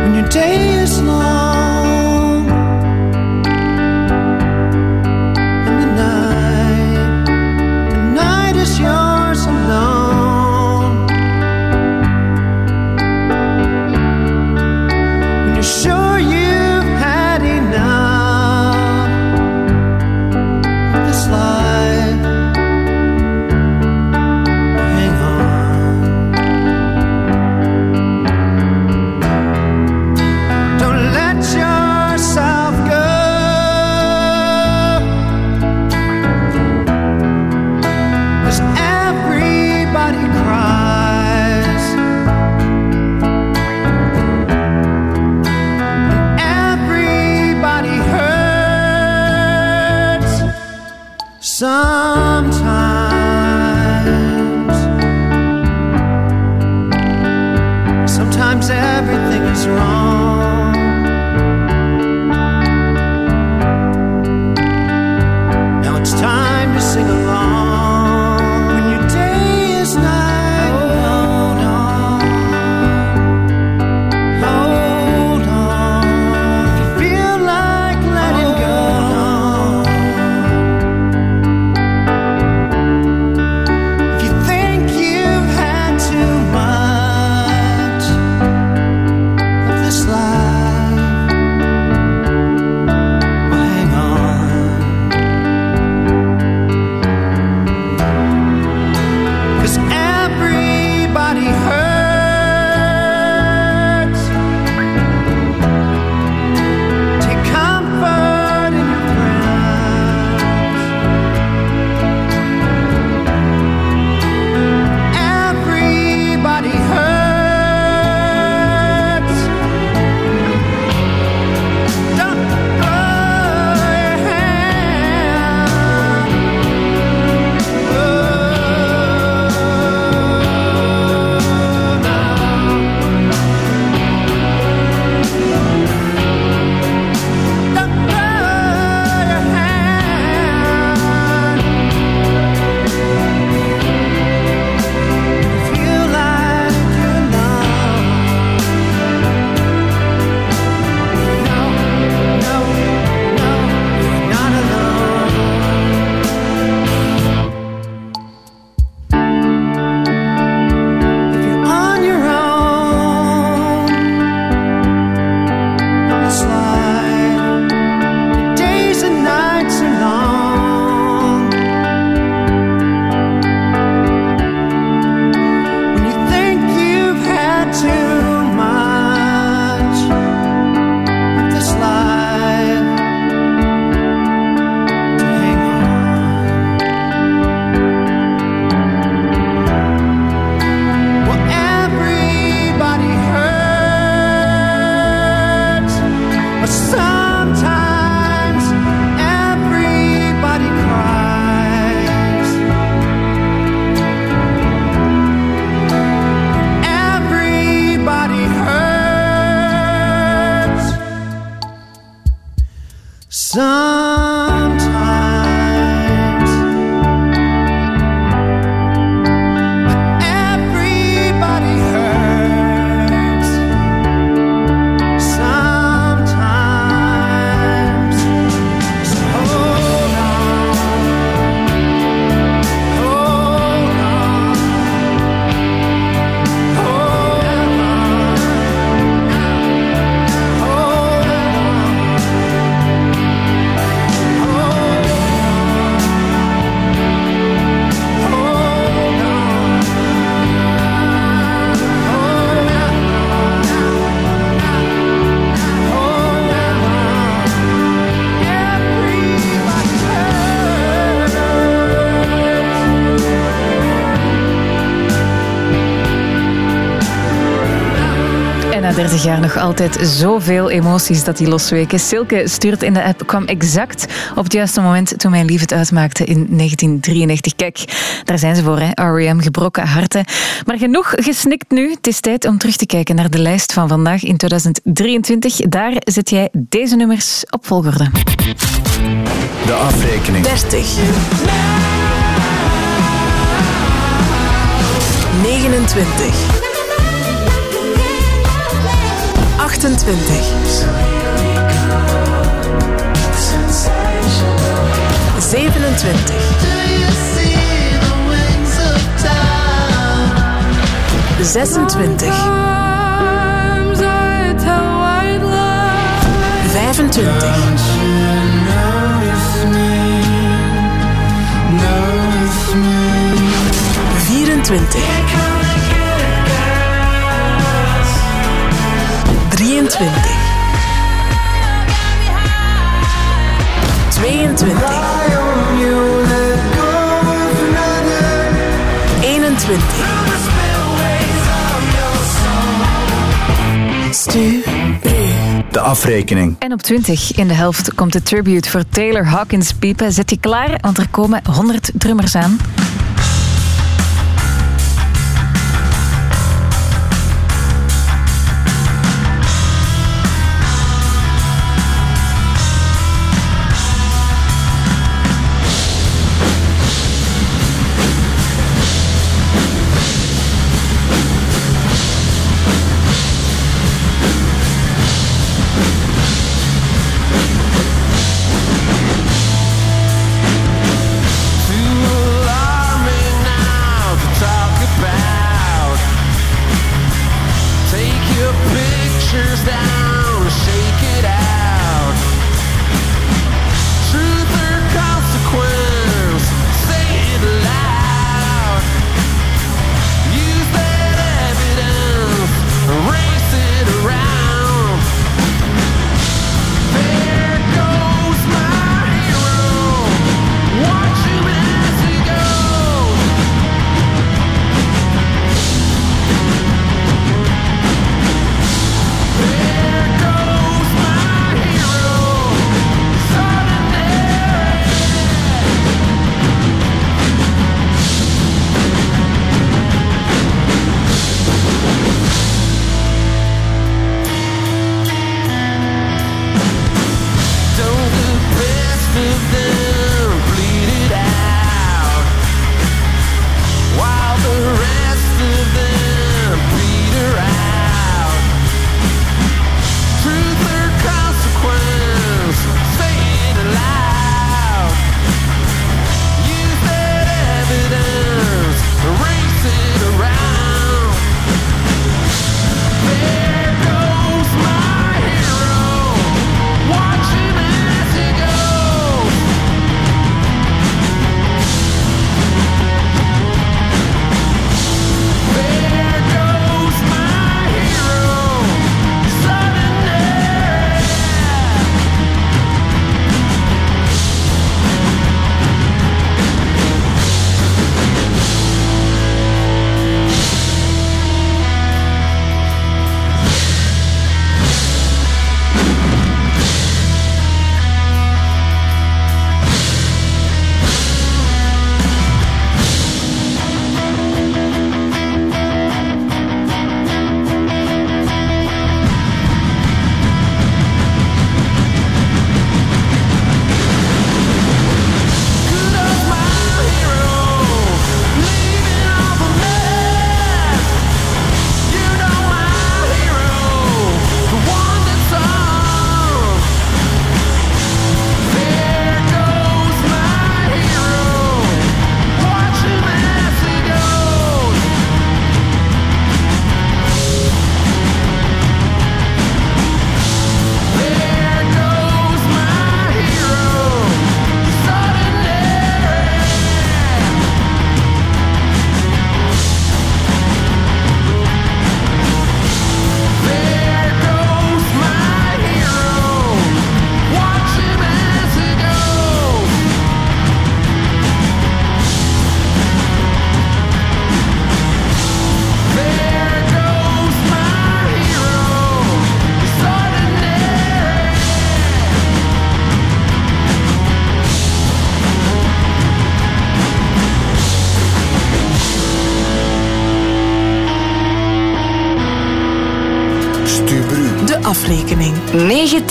When jaar nog altijd zoveel emoties dat die losweken. Silke stuurt in de app, kwam exact op het juiste moment toen mijn lief het uitmaakte in 1993. Kijk, daar zijn ze voor, hè? R.E.M. Gebroken harten. Maar genoeg gesnikt nu. Het is tijd om terug te kijken naar de lijst van vandaag in 2023. Daar zet jij deze nummers op volgorde. De afrekening. 30. 29. 28. 27. 26. 25. 24. 22. 21. Stu. De afrekening. En op 20 in de helft komt de tribute voor Taylor Hawkins piepen. Zet je klaar, want er komen 100 drummers aan.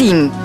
定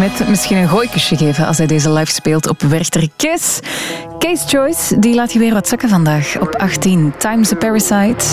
met misschien een gooikusje geven als hij deze live speelt op Werchter Kiss. Case Choice, die laat je weer wat zakken vandaag op 18. Times the Parasite.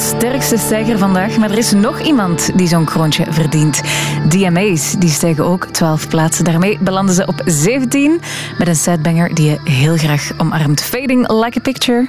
sterkste stijger vandaag. Maar er is nog iemand die zo'n kroontje verdient. DMA's, die stijgen ook 12 plaatsen. Daarmee belanden ze op 17 met een setbanger die je heel graag omarmt. Fading like a picture.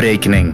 afrekening.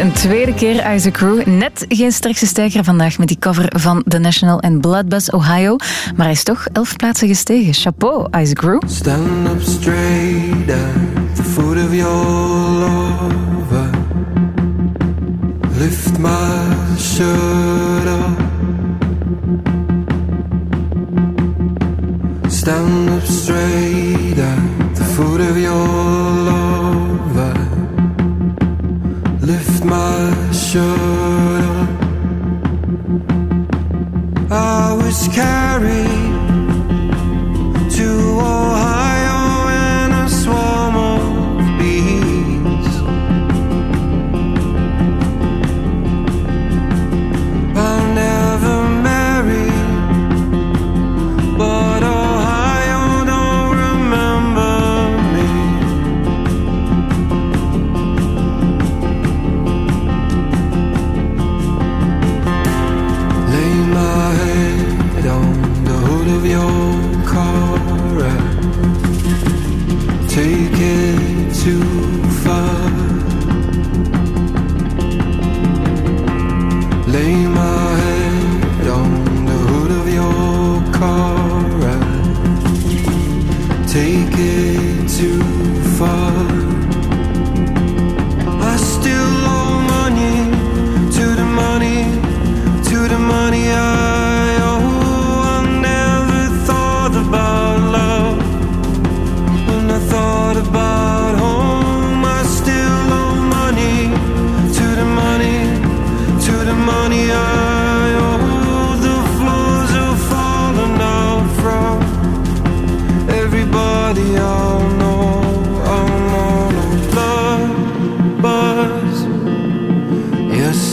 een tweede keer Isaac Crew. Net geen sterkste stijger vandaag met die cover van The National en Bloodbus Ohio. Maar hij is toch elf plaatsen gestegen. Chapeau, Isaac Crew. Stand up straight the foot of your lover. Lift my shirt up. Stand up straight the foot of your lover. show.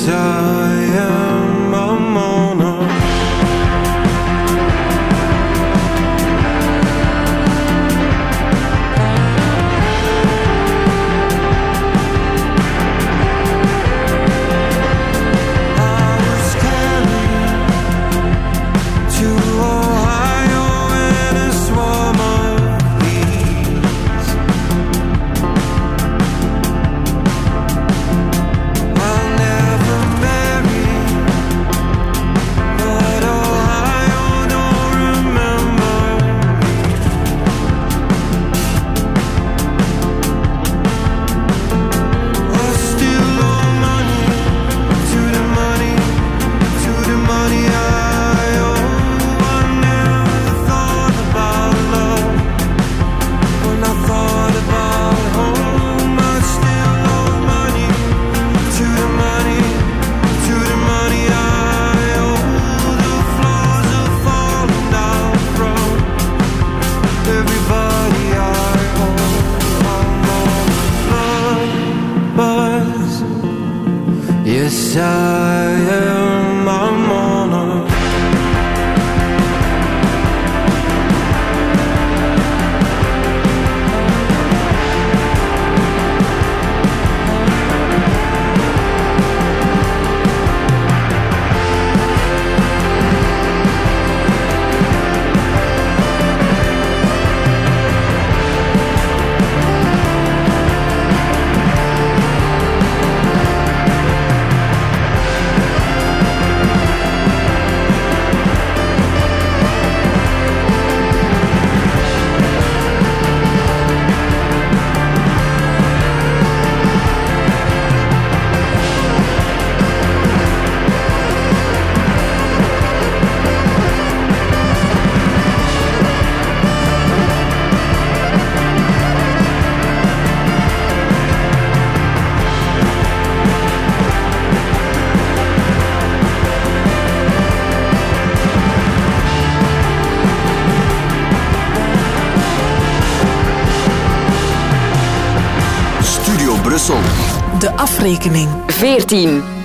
desire 14.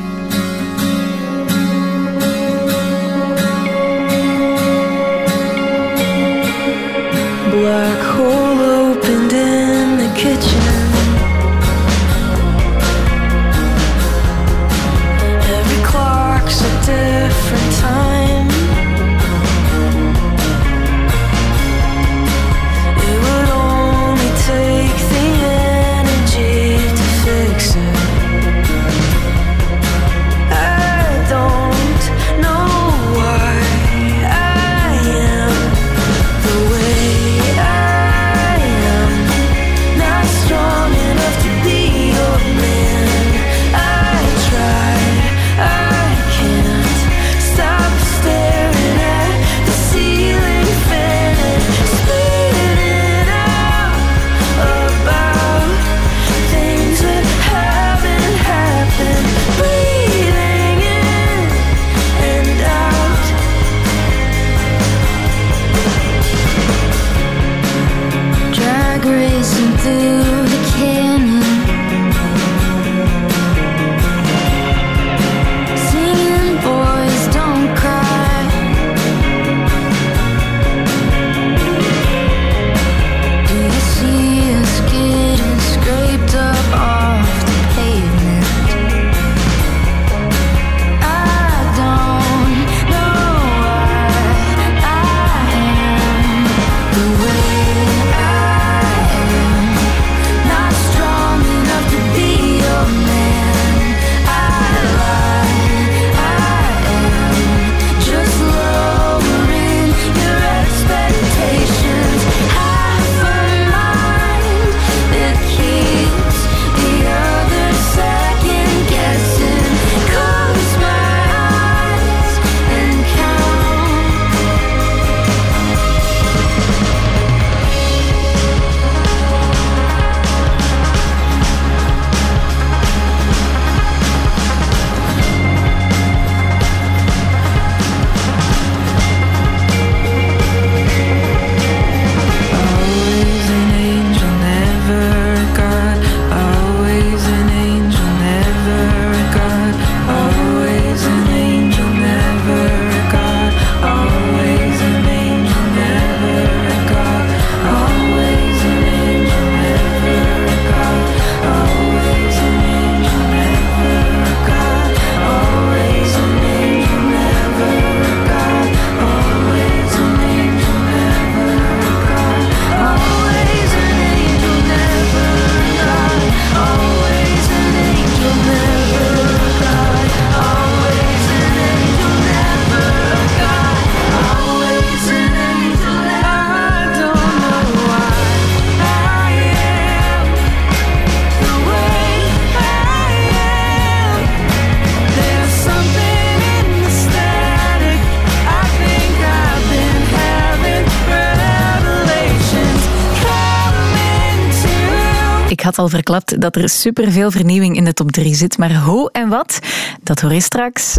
Had al verklapt dat er superveel vernieuwing in de top 3 zit. Maar hoe en wat, dat hoor je straks.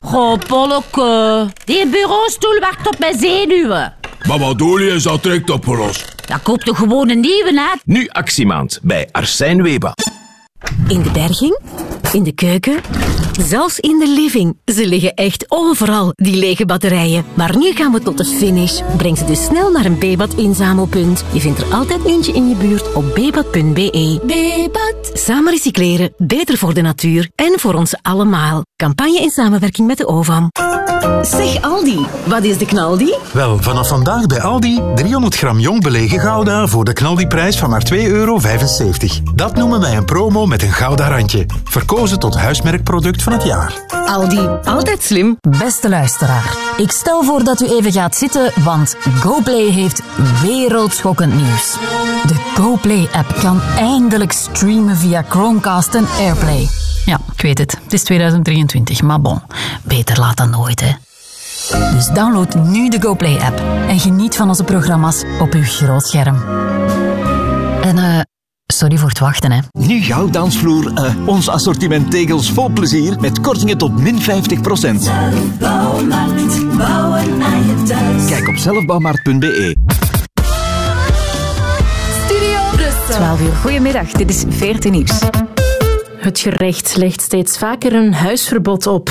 Goh, Polleke. Die bureaustoel wacht op mijn zenuwen. Maar wat doe je is al direct opgelost. Dan koop toch gewoon een nieuwe uit. Nu actiemaand bij Arsène Weber. In de berging, in de keuken, zelfs in de living. Ze liggen echt overal, die lege batterijen. Maar nu gaan we tot de finish. Breng ze dus snel naar een Bebat inzamelpunt. Je vindt er altijd eentje in je buurt op bebat.be. Bebat. Samen recycleren, beter voor de natuur en voor ons allemaal. Campagne in samenwerking met de OVAM. Zeg Aldi, wat is de knaldi? Wel, vanaf vandaag bij Aldi 300 gram jong belegen Gouda voor de knaldiprijs van maar 2,75 euro. Dat noemen wij een promo met een Gouda randje. Verkozen tot huismerkproduct van het jaar. Aldi, altijd slim. Beste luisteraar, ik stel voor dat u even gaat zitten, want GoPlay heeft wereldschokkend nieuws. De GoPlay-app kan eindelijk streamen via Chromecast en Airplay. Ja, ik weet het. Het is 2023, maar bon. Beter laat dan nooit, hè. Dus download nu de GoPlay-app en geniet van onze programma's op uw groot scherm. Sorry voor het wachten, hè. Nu jouw dansvloer, eh, ons assortiment tegels vol plezier met kortingen tot min 50% Bouwmarkt, bouwen aan je thuis. Kijk op zelfbouwmarkt.be. Studio Brussel. 12 uur. Goedemiddag, dit is 14 Nieuws. Het gerecht legt steeds vaker een huisverbod op.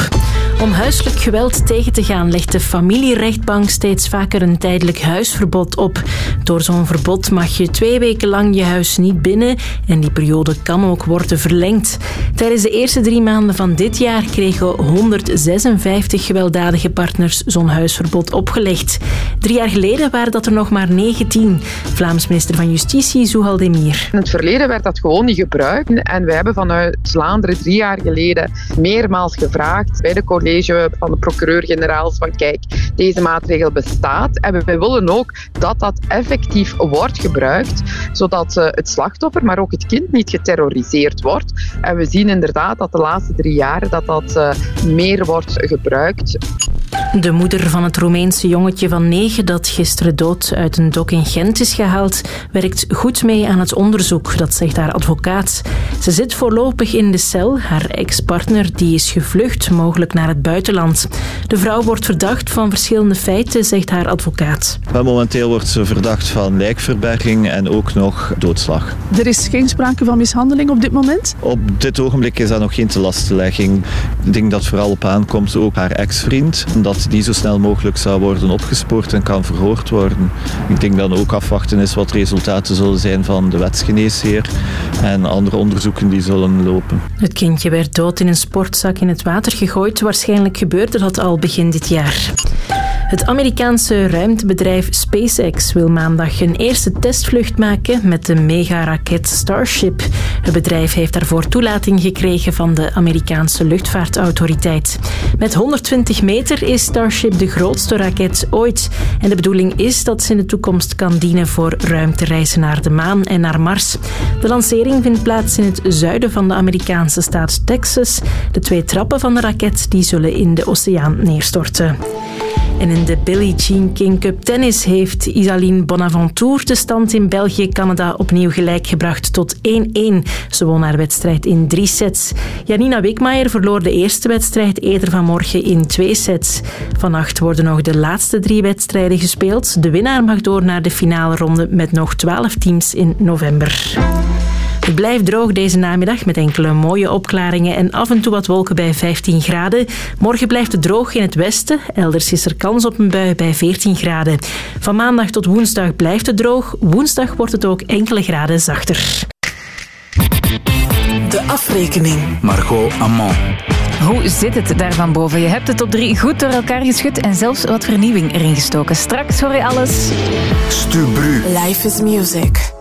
Om huiselijk geweld tegen te gaan legt de familierechtbank steeds vaker een tijdelijk huisverbod op. Door zo'n verbod mag je twee weken lang je huis niet binnen en die periode kan ook worden verlengd. Tijdens de eerste drie maanden van dit jaar kregen 156 gewelddadige partners zo'n huisverbod opgelegd. Drie jaar geleden waren dat er nog maar 19. Vlaams minister van Justitie, Zuhal Demir. In het verleden werd dat gewoon niet gebruikt. En wij hebben vanuit Vlaanderen drie jaar geleden meermaals gevraagd bij de college van de procureur-generaals van kijk, deze maatregel bestaat. En wij willen ook dat dat effectief wordt gebruikt, zodat eh, het slachtoffer, maar ook het kind niet geterroriseerd wordt. En we zien inderdaad dat de laatste drie jaar dat dat eh, meer wordt gebruikt. De moeder van het Roemeense jongetje van negen dat gisteren dood uit een dok in Gent is gehaald, werkt goed mee aan het onderzoek, dat zegt haar advocaat. Ze zit voorlopig in de cel. Haar ex-partner die is gevlucht, mogelijk naar het buitenland. De vrouw wordt verdacht van verschillende feiten, zegt haar advocaat. Momenteel wordt ze verdacht van lijkverberging en ook nog doodslag. Er is geen sprake van mishandeling op dit moment? Op dit ogenblik is dat nog geen telastlegging. Ik denk dat vooral op aankomt ook haar ex-vriend, dat die zo snel mogelijk zou worden opgespoord en kan verhoord worden. Ik denk dan ook afwachten is wat resultaten zullen zijn van de wetsgeneesheer en andere onderzoeken die zullen lopen. Het kindje werd dood in een sportzak in het water gegooid. Waarschijnlijk gebeurde dat al begin dit jaar. Het Amerikaanse ruimtebedrijf SpaceX wil maandag een eerste testvlucht maken met de megaraket Starship. Het bedrijf heeft daarvoor toelating gekregen van de Amerikaanse luchtvaartautoriteit. Met 120 meter is Starship de grootste raket ooit. En de bedoeling is dat ze in de toekomst kan dienen voor ruimtereizen naar de maan en naar Mars. De lancering vindt plaats in het zuiden van de Amerikaanse staat Texas. De twee trappen van de raket die zullen in de oceaan neerstorten. En in de Billie Jean King Cup tennis heeft Isaline Bonaventure de stand in België-Canada opnieuw gelijk gebracht tot 1-1. Ze won haar wedstrijd in drie sets. Janina Wikmaier verloor de eerste wedstrijd eerder vanmorgen in twee sets. Vannacht worden nog de laatste drie wedstrijden gespeeld. De winnaar mag door naar de finale ronde met nog 12 teams in november. Het blijft droog deze namiddag met enkele mooie opklaringen en af en toe wat wolken bij 15 graden. Morgen blijft het droog in het westen. Elders is er kans op een bui bij 14 graden. Van maandag tot woensdag blijft het droog. Woensdag wordt het ook enkele graden zachter. De afrekening. Margot Amand. Hoe zit het daar van boven? Je hebt het op drie goed door elkaar geschud en zelfs wat vernieuwing erin gestoken. Straks hoor je alles. Stubru. Life is music.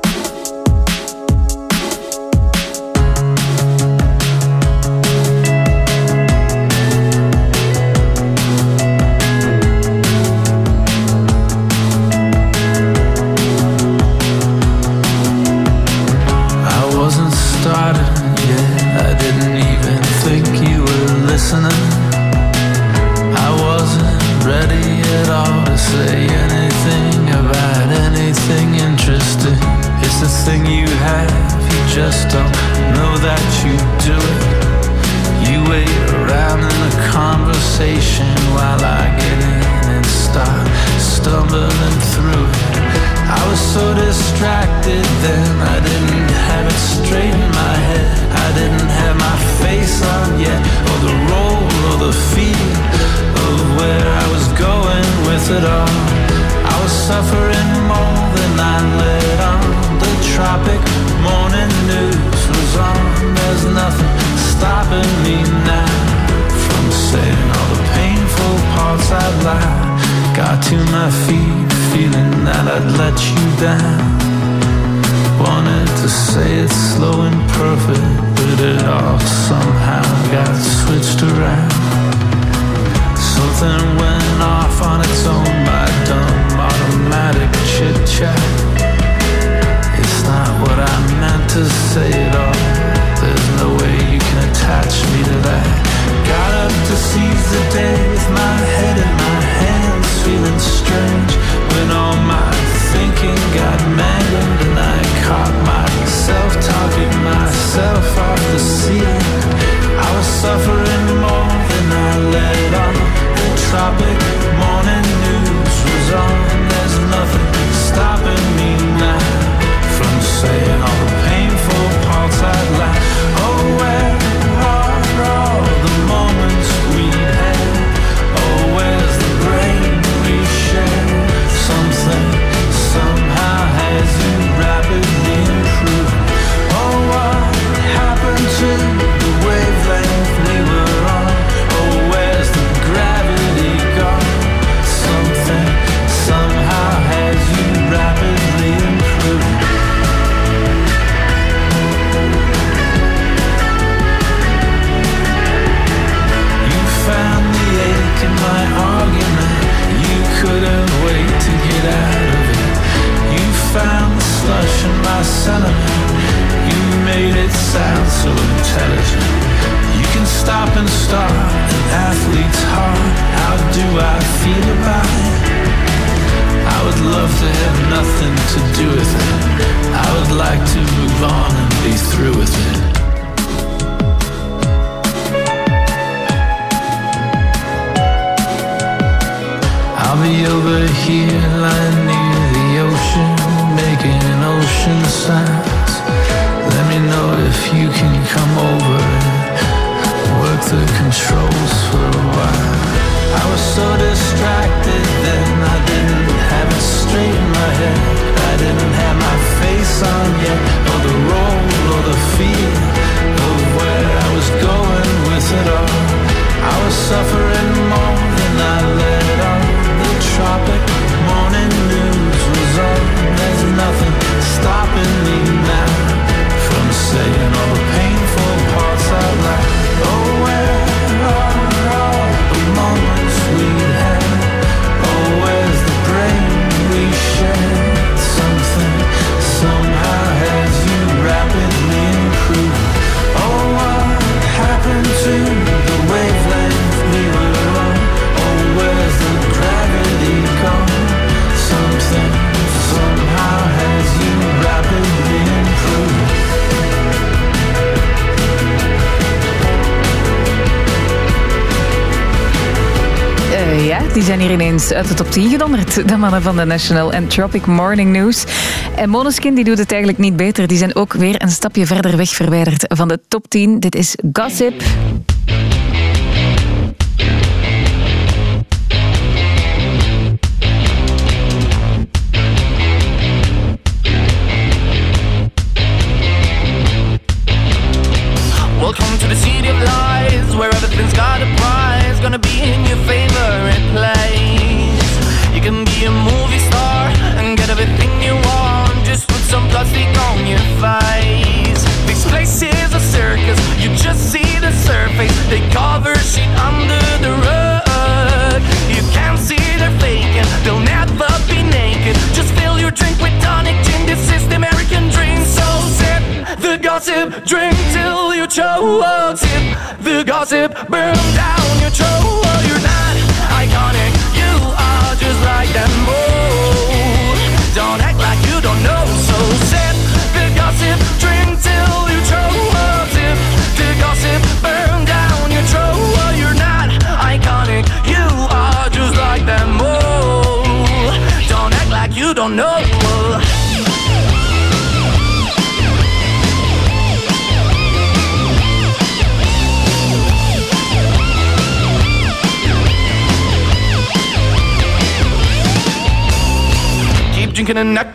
de mannen van de National Entropic Morning News. En Moneskin die doet het eigenlijk niet beter. Die zijn ook weer een stapje verder weg verwijderd van de top 10. Dit is Gossip.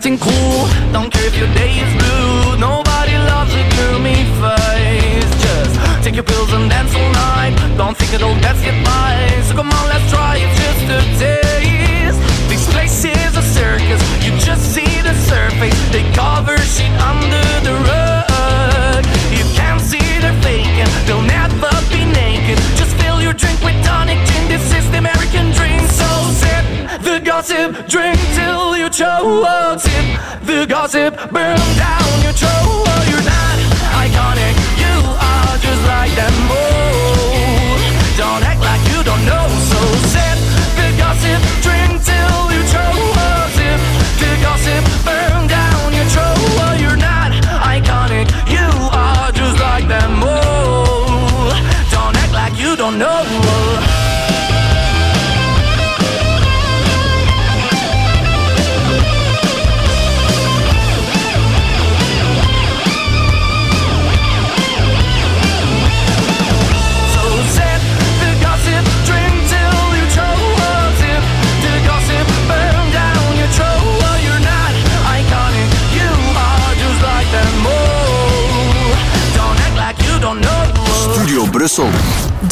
Acting cool. Don't care if your day is blue. Nobody loves a gloomy face. Just take your pills and dance all night. Don't think it'll you by. So come on, let's try it just a taste. This place is a circus. You just see the surface. They cover shit under the rug. You can't see they're faking. They'll never be naked. Just fill your drink with tonic gin. This is the American dream. So sip the gossip, drink till you choke. The gossip, burn down your throat.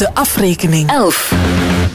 De afrekening. 11.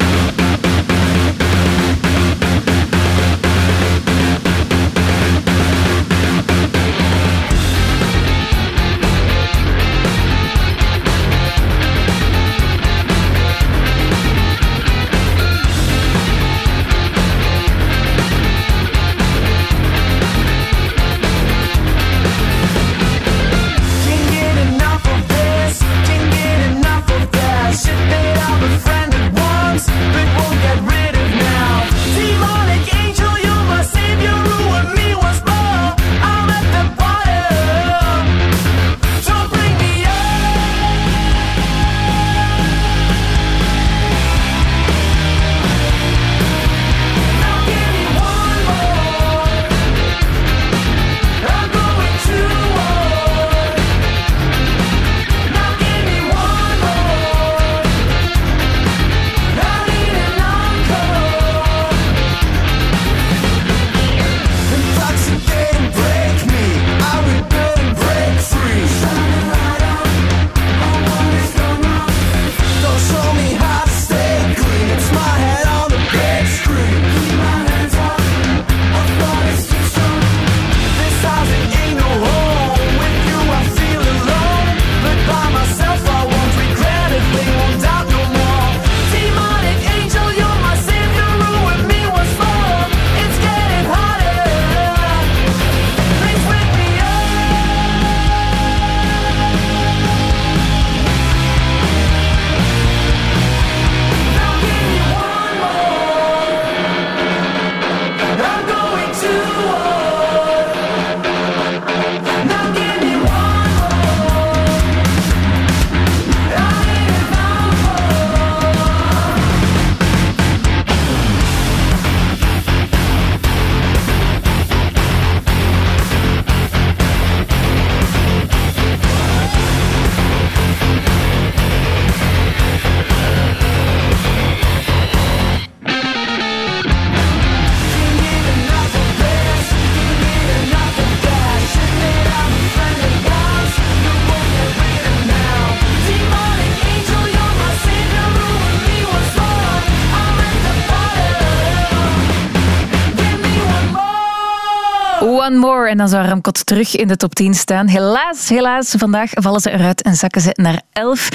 En dan zou Ramkot terug in de top 10 staan. Helaas, helaas. Vandaag vallen ze eruit en zakken ze naar 11.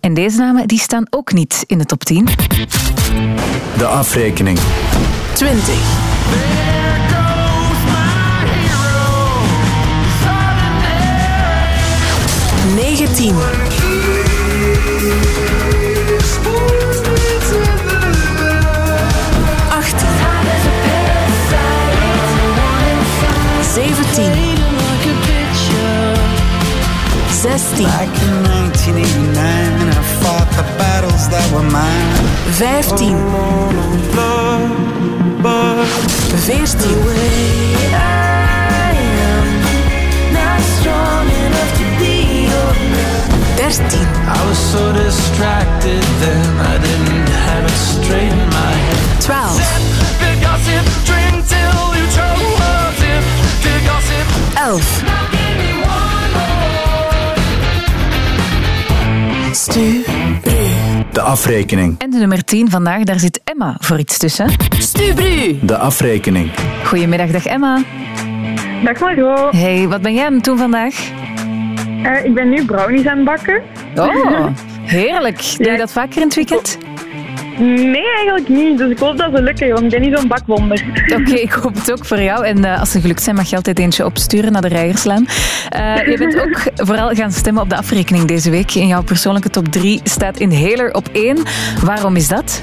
En deze namen die staan ook niet in de top 10. De afrekening. 20. Negentien. Zestien. Back in 1989, I fought the battles that were mine. Vijftien. Veertien. Dertien. I was so distracted then I didn't have it straight in my head. Twaalf. The De afrekening. En de nummer 10 vandaag, daar zit Emma voor iets tussen. Stubru. De afrekening. Goedemiddag, dag Emma. Dag Margot. Hey, wat ben jij aan het doen vandaag? Uh, ik ben nu brownies aan het bakken. Oh, heerlijk. Doe je dat vaker in het weekend? Nee, eigenlijk niet. Dus ik hoop dat ze lukken, want ik ben niet zo'n bakwonder. [LAUGHS] Oké, ik hoop het ook voor jou. En uh, als ze gelukt zijn, mag je altijd eentje opsturen naar de Rijerslaan. Uh, je bent ook [LAUGHS] vooral gaan stemmen op de afrekening deze week. In jouw persoonlijke top 3 staat Inhaler op 1. Waarom is dat?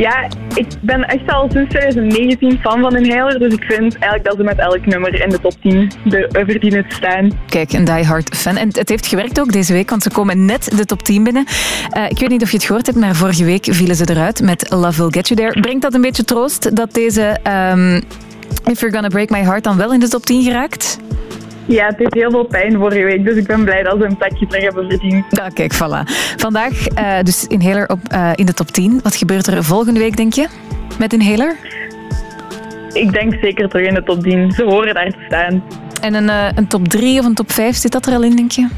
Ja, ik ben echt al sinds 2019 fan van Inhaler, dus ik vind eigenlijk dat ze met elk nummer in de top 10 de, verdienen te staan. Kijk, een diehard fan. En het heeft gewerkt ook deze week, want ze komen net de top 10 binnen. Uh, ik weet niet of je het gehoord hebt, maar vorige week vielen ze eruit met Love Will Get You There. Brengt dat een beetje troost dat deze um, If You're Gonna Break My Heart dan wel in de top 10 geraakt? Ja, het is heel veel pijn vorige week, dus ik ben blij dat ze een plekje terug hebben verdiend. Ja, kijk, voilà. Vandaag uh, dus Inhaler op, uh, in de top 10. Wat gebeurt er volgende week, denk je, met Inhaler? Ik denk zeker terug in de top 10. Ze horen daar te staan. En een, uh, een top 3 of een top 5, zit dat er al in, denk je?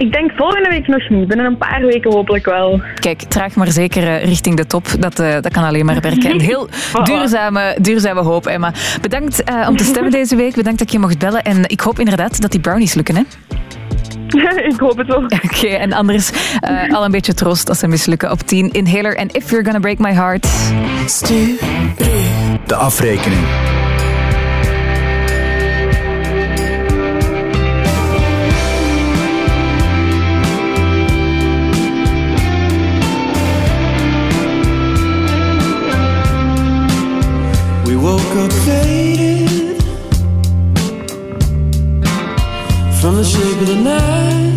Ik denk volgende week nog niet. Binnen een paar weken hopelijk wel. Kijk, traag maar zeker uh, richting de top. Dat, uh, dat kan alleen maar werken. Een heel [LAUGHS] [LAUGHS] duurzame, duurzame hoop, Emma. Bedankt uh, om te [LAUGHS] stemmen deze week. Bedankt dat je mocht bellen. En ik hoop inderdaad dat die brownies lukken, hè? ik hoop het wel. Oké, okay, en anders uh, al een beetje troost als ze mislukken op 10. Inhaler en If You're Gonna Break My Heart. Stu. De afrekening. Woke up faded from the shape of the night.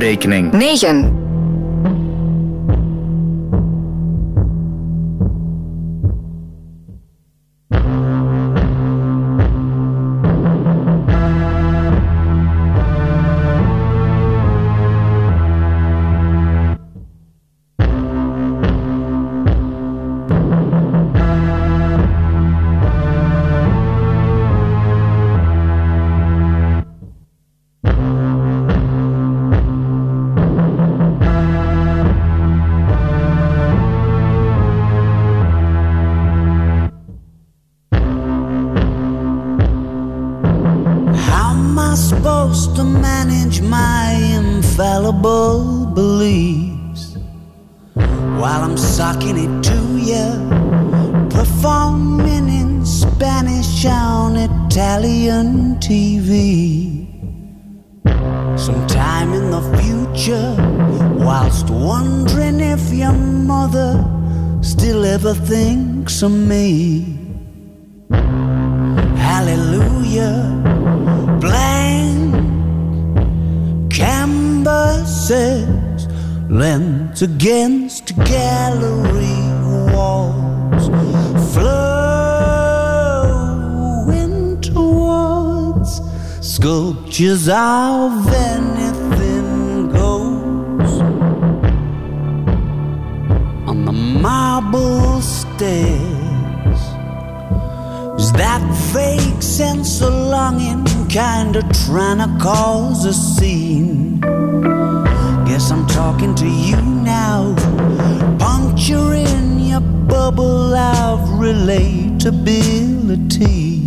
Afrekening. 9. While it to you? Performing in Spanish on Italian TV. Sometime in the future, whilst wondering if your mother still ever thinks of me. Hallelujah blank canvases lent against gallery walls. Flowing towards sculptures of anything goes. On the marble stairs. Is that fake sense of longing kinda trying to cause a scene? Talking to you now, puncturing your bubble of relatability.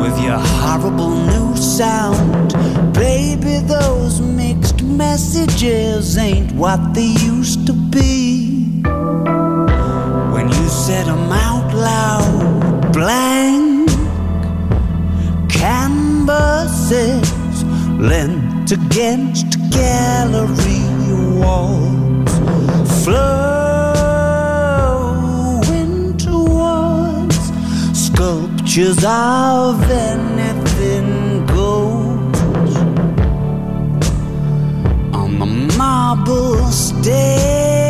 With your horrible new sound, baby, those mixed messages ain't what they used to be. When you said them out loud, blank canvases lent against gallery walls, flowing towards sculptures of anything goes on the marble stairs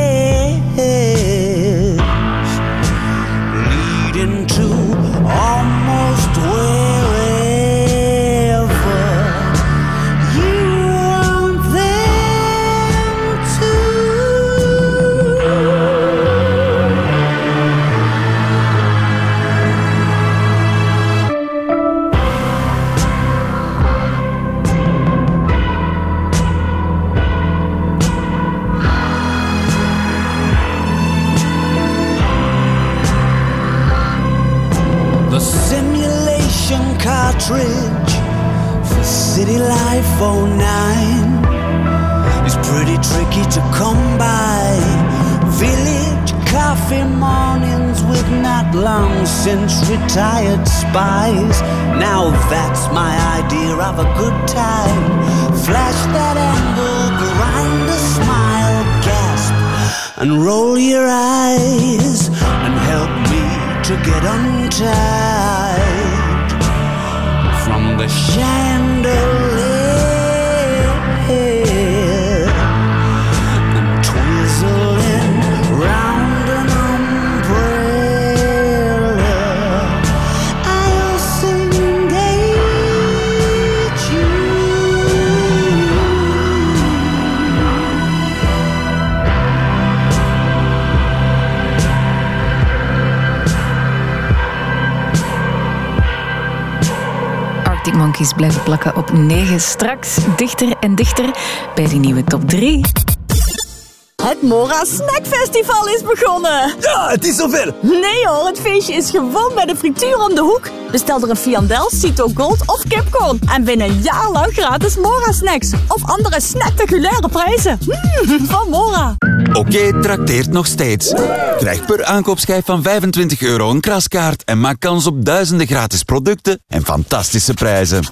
City Life 09 is pretty tricky to come by. Village coffee mornings with not long since retired spies. Now that's my idea of a good time. Flash that angle, grind a smile, gasp, and roll your eyes and help me to get untied the chandelier Monkeys blijven plakken op 9. Straks dichter en dichter bij die nieuwe top 3. Het Mora Snackfestival is begonnen. Ja, het is zover. Nee hoor, het feestje is gewoon bij de frituur om de hoek. Bestel er een Fiandel, Cito Gold of Kipcorn. En win een jaar lang gratis Mora snacks. Of andere spectaculaire prijzen. Mm, van Mora. Oké trakteert nog steeds. Krijg per aankoopschijf van 25 euro een kraskaart en maak kans op duizenden gratis producten en fantastische prijzen.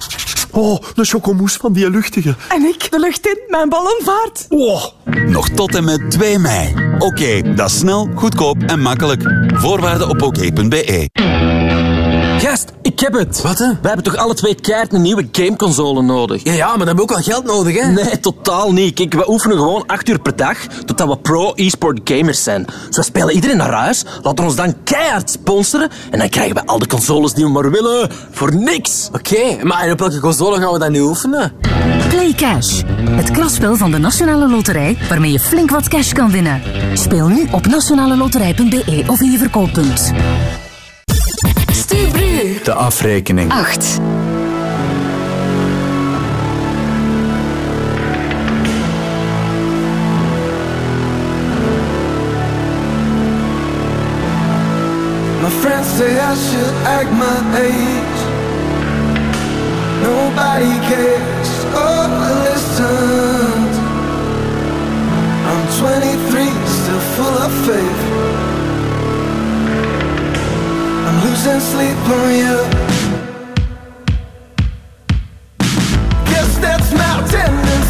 Oh, de chocomousse van die luchtige. En ik de lucht in, mijn ballon vaart. Oh. Nog tot en met 2 mei. Oké, dat is snel, goedkoop en makkelijk. Voorwaarden op oké.be. Gast, ik heb het. Wat, hè? We hebben toch alle twee keihard een nieuwe gameconsole nodig? Ja, ja, maar dan hebben we ook wel geld nodig, hè? Nee, totaal niet. Kijk, we oefenen gewoon acht uur per dag totdat we pro-e-sport gamers zijn. Dus spelen iedereen naar huis, laten ons dan keihard sponsoren en dan krijgen we al de consoles die we maar willen voor niks. Oké, maar op welke console gaan we dan nu oefenen? Play Cash. Het klasspel van de Nationale Loterij waarmee je flink wat cash kan winnen. Speel nu op nationaleloterij.be of in je verkooppunt. De afrekening. 8. My friends say I should act my age. Nobody cares oh, or listens. I'm 23, still full of faith. Losing sleep on you. Guess that's my tendency.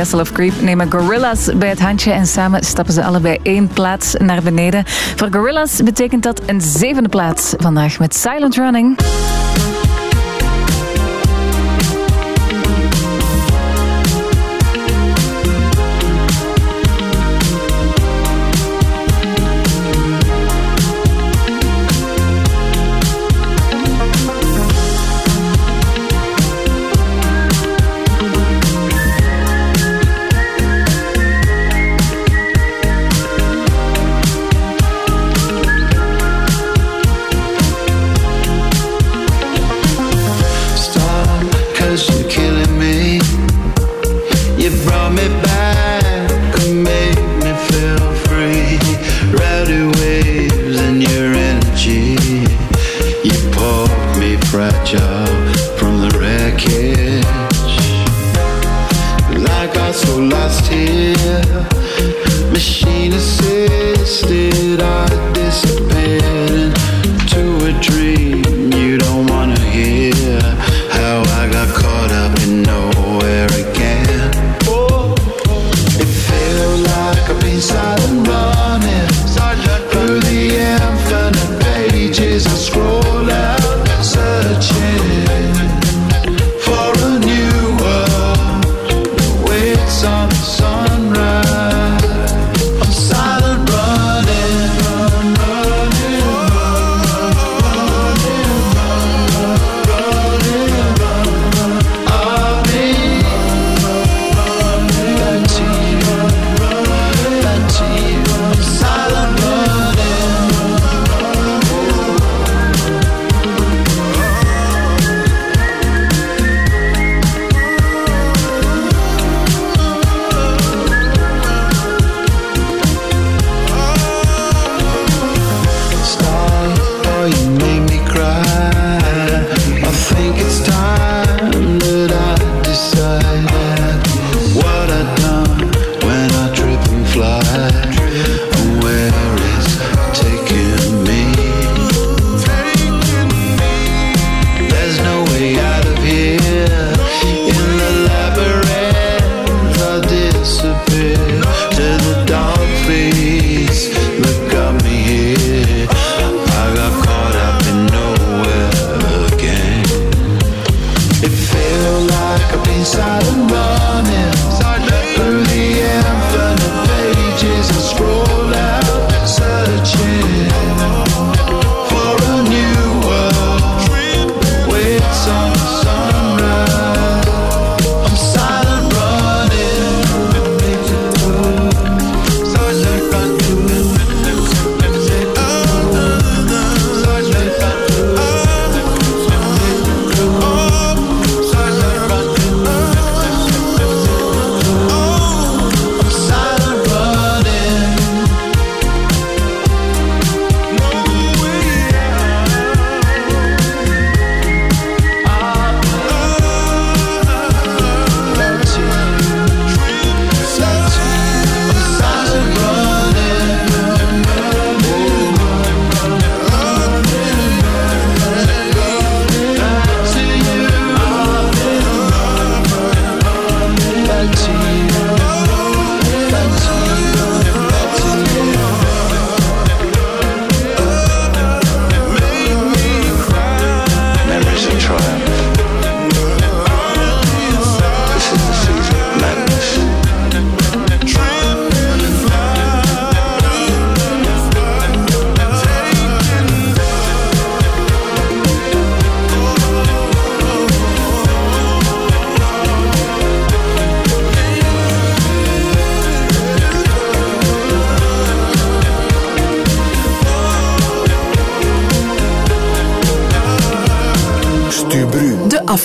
Castle of Creep nemen Gorillas bij het handje en samen stappen ze allebei één plaats naar beneden. Voor Gorillas betekent dat een zevende plaats vandaag met Silent Running.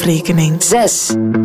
afrekening. 6.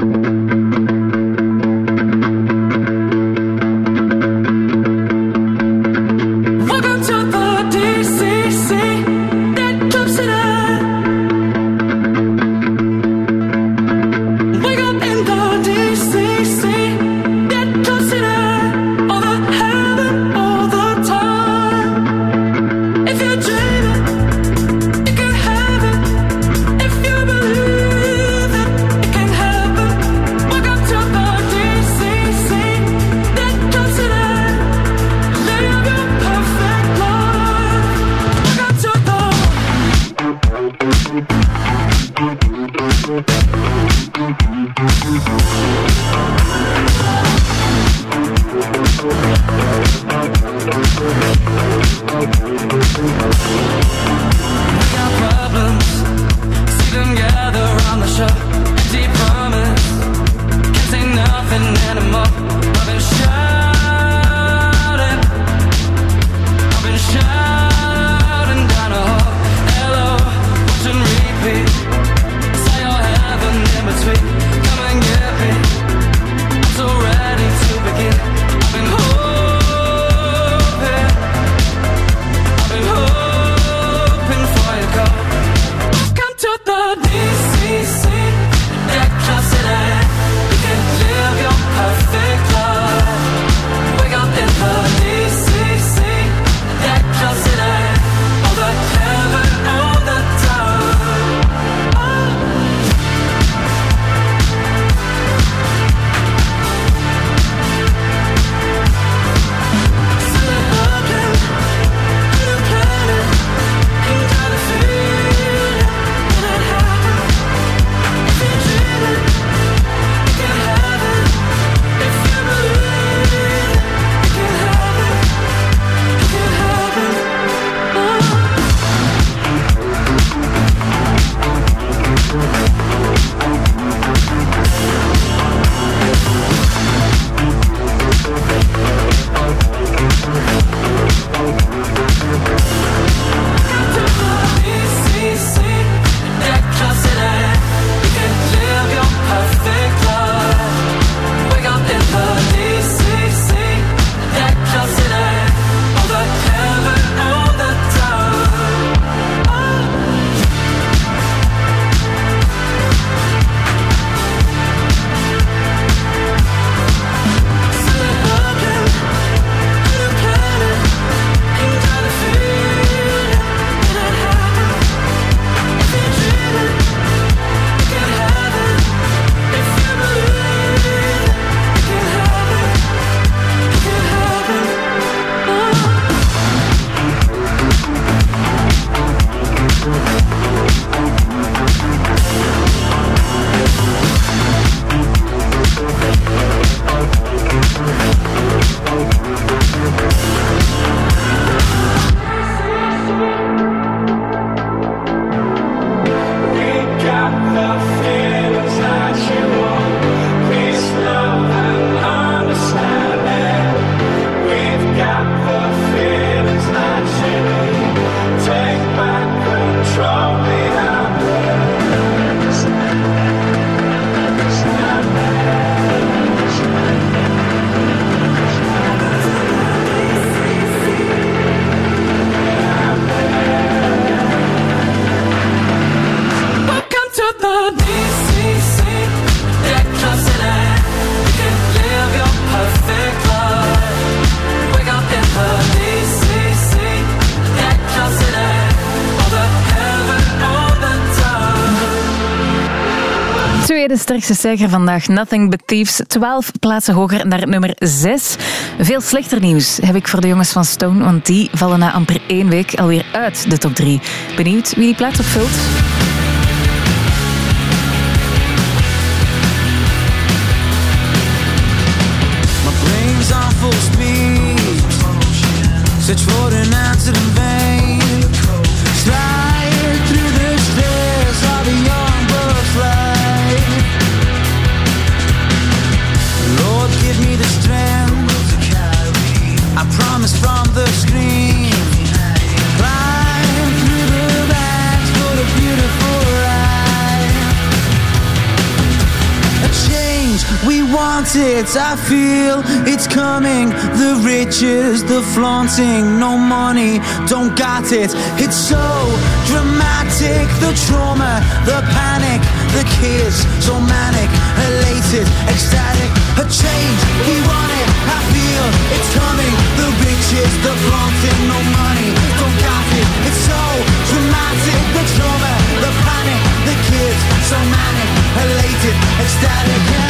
de sterkste stijger vandaag. Nothing But Thieves. 12 plaatsen hoger naar nummer 6. Veel slechter nieuws heb ik voor de jongens van Stone, want die vallen na amper één week alweer uit de top 3. Benieuwd wie die plaats opvult? It, I feel it's coming. The riches, the flaunting, no money, don't got it. It's so dramatic, the trauma, the panic, the kids, so manic, elated, ecstatic. A change, we want it, I feel it's coming. The riches, the flaunting, no money, don't got it. It's so dramatic, the trauma, the panic, the kids, so manic, elated, ecstatic.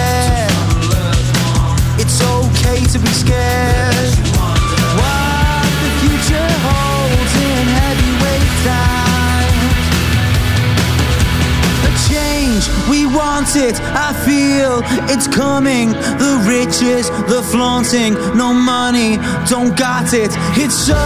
we want it. I feel it's coming. The riches, the flaunting, no money, don't got it. It's so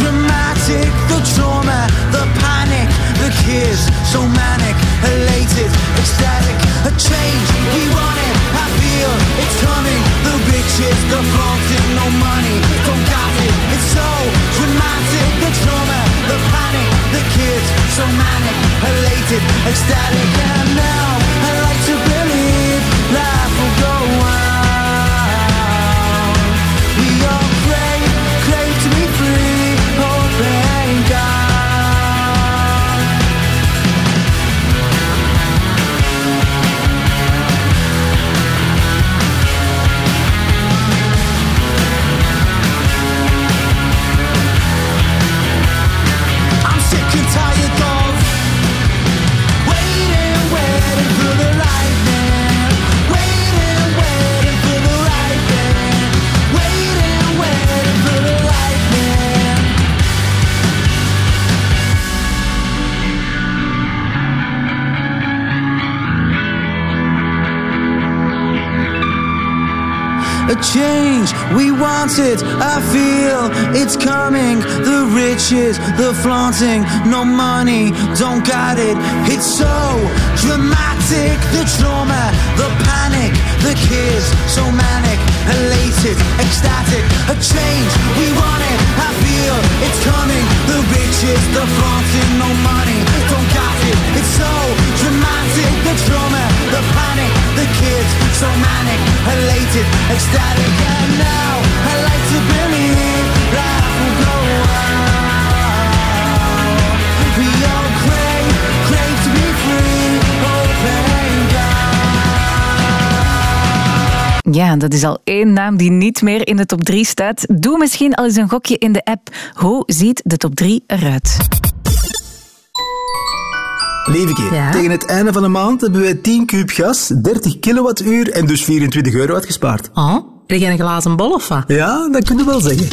dramatic. The trauma, the panic, the kids, so manic, elated, ecstatic. A change, we want it. I feel it's coming. The riches, the flaunting, no money, don't got it. It's so dramatic. The trauma, the panic, the kids, so manic, elated, ecstatic. And now I like to believe life will go on. A change. We want it, I feel it's coming. The riches, the flaunting, no money, don't got it. It's so dramatic. The trauma, the panic, the kids, so manic, elated, ecstatic. A change, we want it, I feel it's coming. The riches, the flaunting, no money, don't got it. It's so dramatic. The trauma, the panic, the kids, so manic, elated, ecstatic. And now I like to believe life will go on. We all crave, crave to be free. God. Ja, dat is al één naam die niet meer in de top 3 staat. Doe misschien al eens een gokje in de app. Hoe ziet de top 3 eruit? Lieveke, tegen het einde van de maand hebben wij 10 kuub gas, 30 kilowattuur en dus 24 euro uitgespaard. Oh, krijg je een glazen bol of wat? Ja, dat kun je wel zeggen.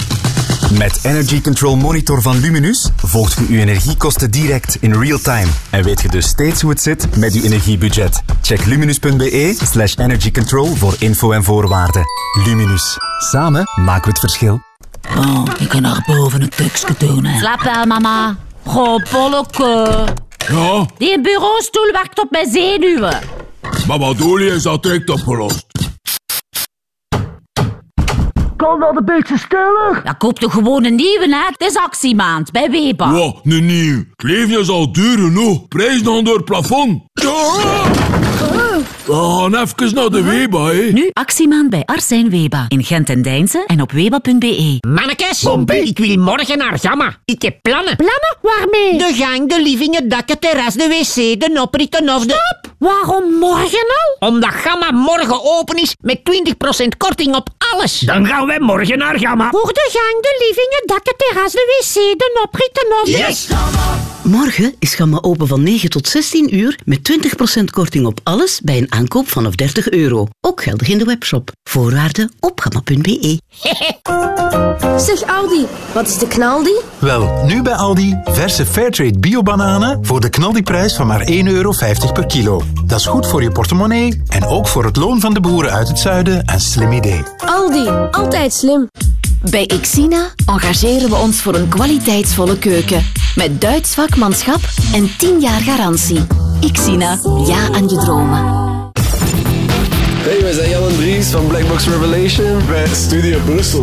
Met Energy Control Monitor van Luminus volgt je uw energiekosten direct in real time. En weet je dus steeds hoe het zit met uw energiebudget. Check luminus.be slash energycontrol voor info en voorwaarden. Luminus. Samen maken we het verschil. Oh, ik kan naar boven een tekstje doen, hè. Slaap wel, mama. Goh, Polleke. Ja, Die bureaustoel werkt op mijn zenuwen. maar wat doe je is dat direct opgelost. Kan dat een beetje stiller? Ja, koop toch gewoon een nieuwe, hè? Het is actiemaand bij Weber. Wow, nu nieuw. Het leven is al duur genoeg. Prijs dan door het plafond. Ja. We gaan even naar de Weba, hè. Nu actiemaand bij Arsijn Weba. In Gent en Deinze en op weba.be. Mannekes, ik wil morgen naar Gamma. Ik heb plannen. Plannen? Waarmee? De gang, de living, het dak, het terras, de wc, de oprit, of de... Stop! Waarom morgen al? Omdat Gamma morgen open is met 20% korting op alles. Dan gaan wij morgen naar Gamma. Voor de gang, de living, het dak, het terras, de wc, de oprit, of de... Yes! Morgen is Gamma open van 9 tot 16 uur met 20% korting op alles bij een aankoop vanaf 30 euro. Ook geldig in de webshop. Voorwaarden op gamma.be. [LAUGHS] Zeg Aldi, wat is de knaldi? Wel, nu bij Aldi verse Fairtrade biobananen voor de knaldiprijs van maar 1,50 euro per kilo. Dat is goed voor je portemonnee en ook voor het loon van de boeren uit het zuiden een slim idee. Aldi, altijd slim. Bij Xina engageren we ons voor een kwaliteitsvolle keuken. Met Duits vakmanschap en 10 jaar garantie. Xina, ja aan je dromen. Hey, wij zijn Jan en Dries van Blackbox Revelation bij Studio Brussel.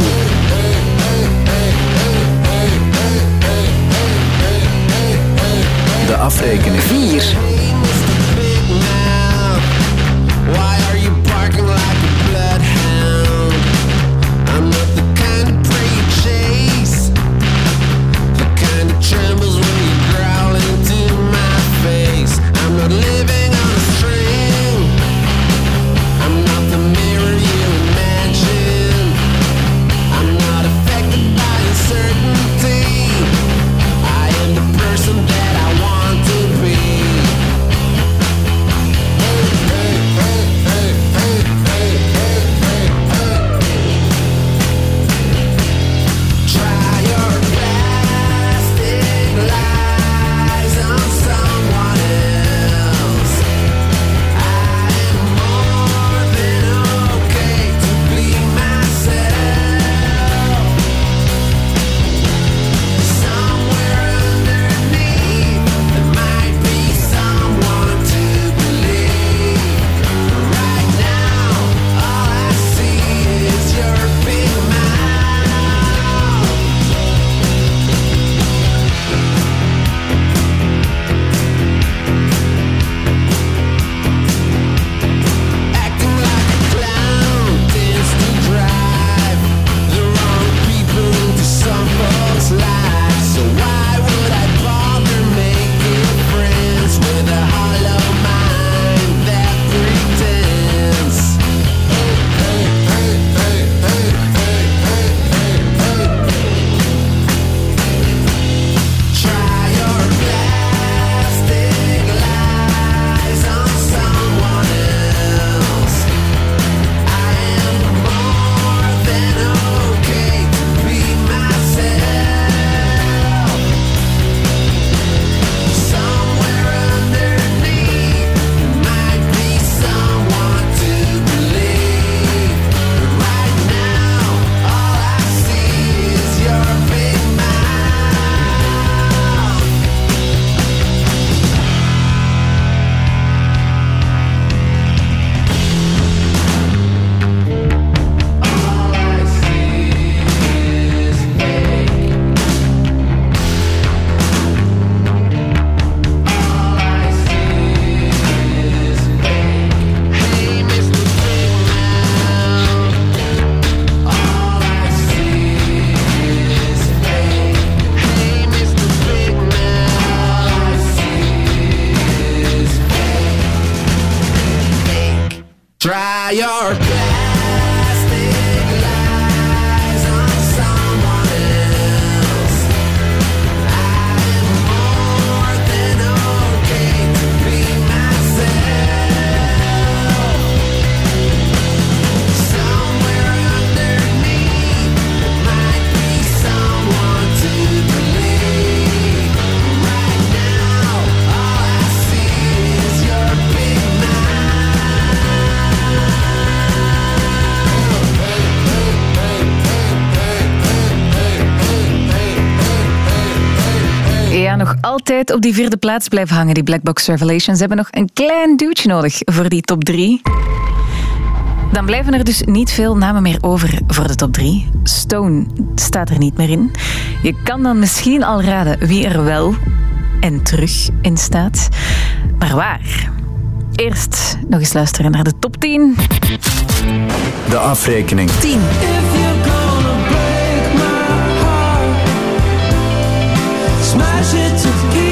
De afrekening. 4. Op die vierde plaats blijven hangen, die Blackbox Revelations. Ze hebben nog een klein duwtje nodig voor die top drie. Dan blijven er dus niet veel namen meer over voor de top 3. Stone staat er niet meer in. Je kan dan misschien al raden wie er wel en terug in staat. Maar waar? Eerst nog eens luisteren naar de top 10. De afrekening. 10. Smash it to pieces.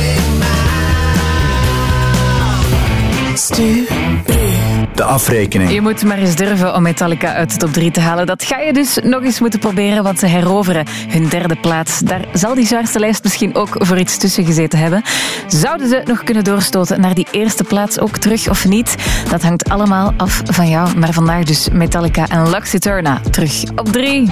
De afrekening. Je moet maar eens durven om Metallica uit de top 3 te halen. Dat ga je dus nog eens moeten proberen, want ze heroveren hun derde plaats. Daar zal die zwaarste lijst misschien ook voor iets tussen gezeten hebben. Zouden ze nog kunnen doorstoten naar die eerste plaats ook terug of niet? Dat hangt allemaal af van jou. Maar vandaag dus Metallica en Lux Eterna terug op 3.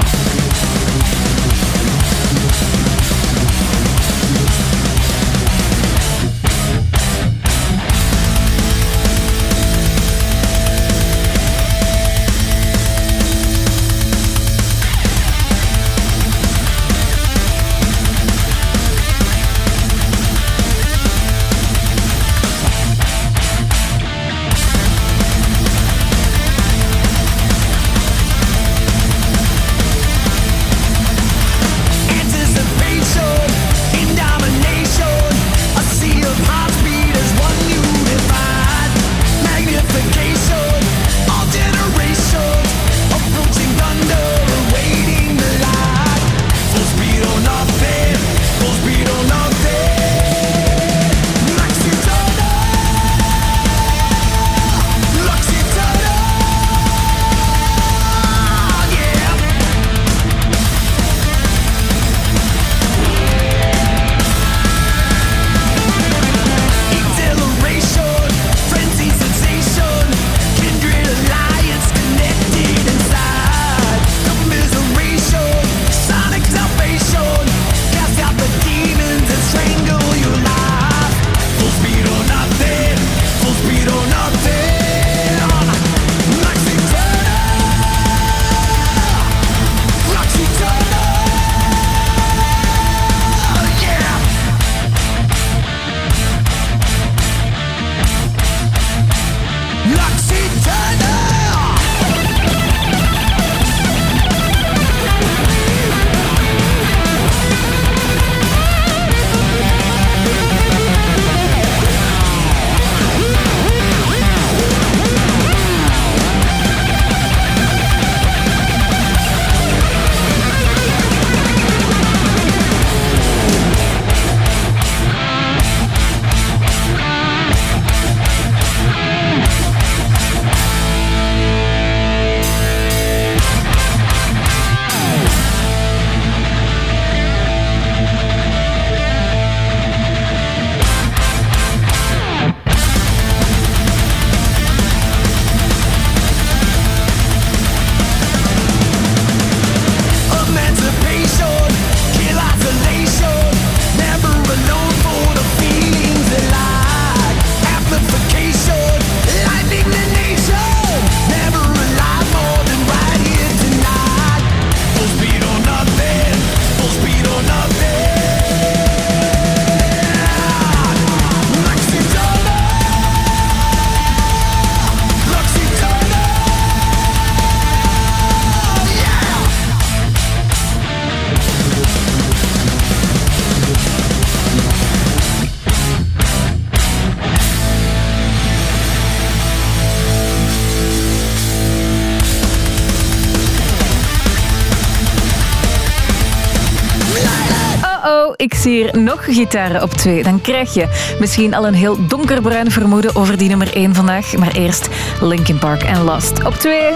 Hier nog gitaren op twee. Dan krijg je misschien al een heel donkerbruin vermoeden over die nummer 1 vandaag. Maar eerst Linkin Park en Lost op 2.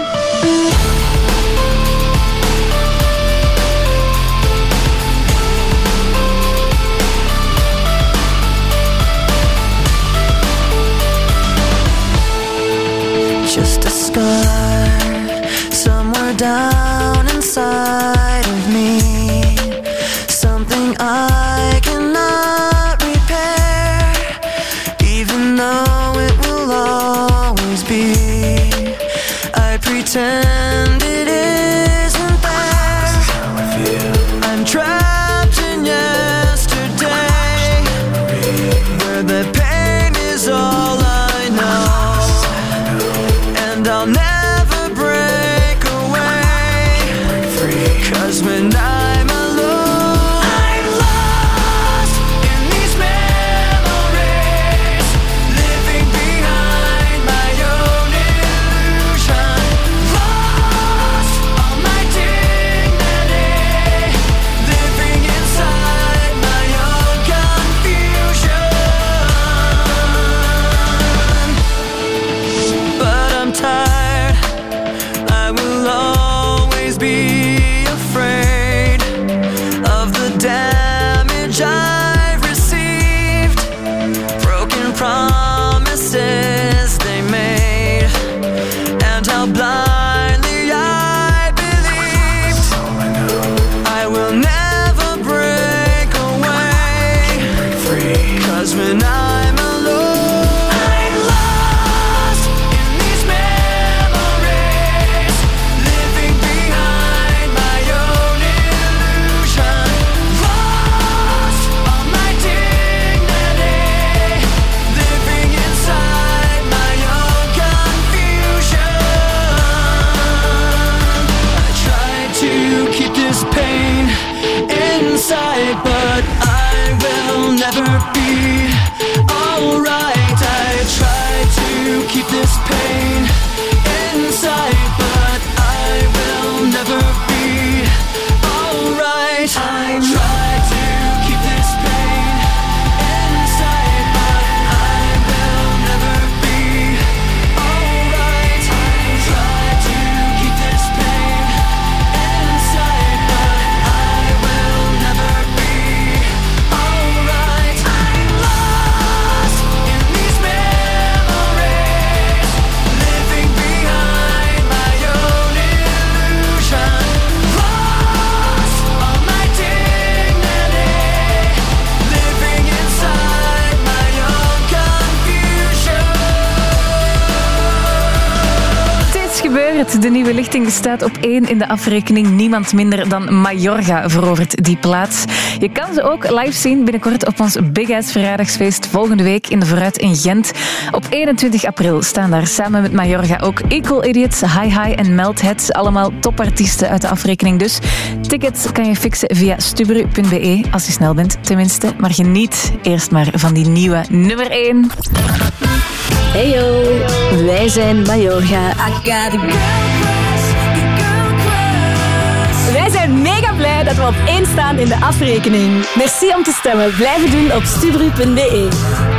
Just a scar somewhere De nieuwe lichting staat op één in de afrekening. Niemand minder dan Majorga verovert die plaats. Je kan ze ook live zien binnenkort op ons Big Ass verjaardagsfeest volgende week in de Vooruit in Gent. Op 21 april staan daar samen met Majorga ook Equal Idiots, Hi Hi en Meltheads. Allemaal topartiesten uit de afrekening dus. Tickets kan je fixen via stubru.be als je snel bent tenminste. Maar geniet eerst maar van die nieuwe nummer 1. Heyo, wij zijn Majorga. Wij zijn mega blij dat we op één staan in de afrekening. Merci om te stemmen. Blijven doen op stubru.be.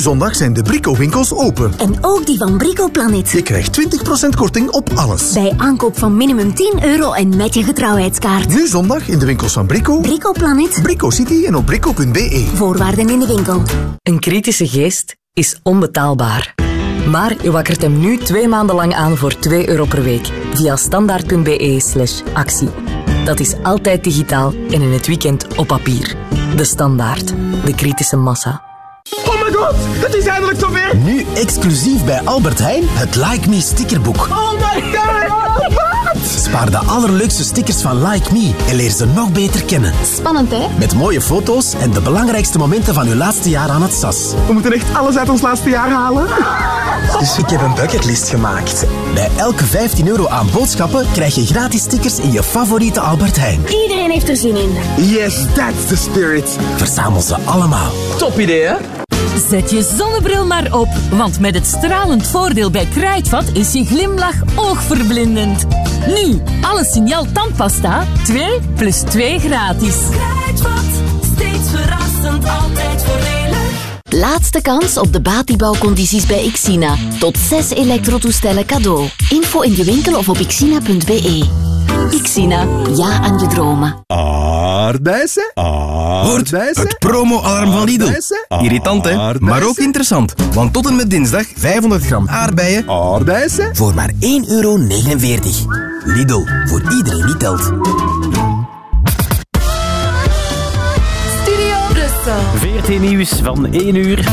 zondag zijn de Brico-winkels open. En ook die van Brico Planet. Je krijgt 20% korting op alles. Bij aankoop van minimum 10 euro en met je getrouwheidskaart. Nu zondag in de winkels van Brico, Brico Planet. Brico City en op brico.be. Voorwaarden in de winkel. Een kritische geest is onbetaalbaar. Maar je wakkert hem nu twee maanden lang aan voor 2 euro per week via standaard.be slash actie. Dat is altijd digitaal en in het weekend op papier. De Standaard. De kritische massa. Oh god, het is eindelijk zover! Nu exclusief bij Albert Heijn het Like Me stickerboek. Oh my god, wat? Spaar de allerleukste stickers van Like Me en leer ze nog beter kennen. Spannend, hè? Met mooie foto's en de belangrijkste momenten van uw laatste jaar aan het SAS. We moeten echt alles uit ons laatste jaar halen. Dus ik heb een bucketlist gemaakt. Bij elke 15 euro aan boodschappen krijg je gratis stickers in je favoriete Albert Heijn. Iedereen heeft er zin in. Yes, that's the spirit. Verzamel ze allemaal. Top idee, hè? Zet je zonnebril maar op, want met het stralend voordeel bij Kruidvat is je glimlach oogverblindend. Nu, alle signaal tandpasta, 2 plus 2 gratis. Kruidvat, steeds verrassend, altijd voordelig. Laatste kans op de batibouwcondities bij Xina. Tot zes elektrotoestellen cadeau. Info in je winkel of op xina.be. Xina, ja aan je dromen. Aardbeisen? Hoort, Aardbeisen? het promo-alarm van Lidl. Aardbeisen? Irritant, hè? Maar ook interessant. Want tot en met dinsdag 500 gram aardbeien Aardbeisen? voor maar 1,49 euro. Lidl, voor iedereen die telt. Studio Brussel. VRT Nieuws van 1 uur.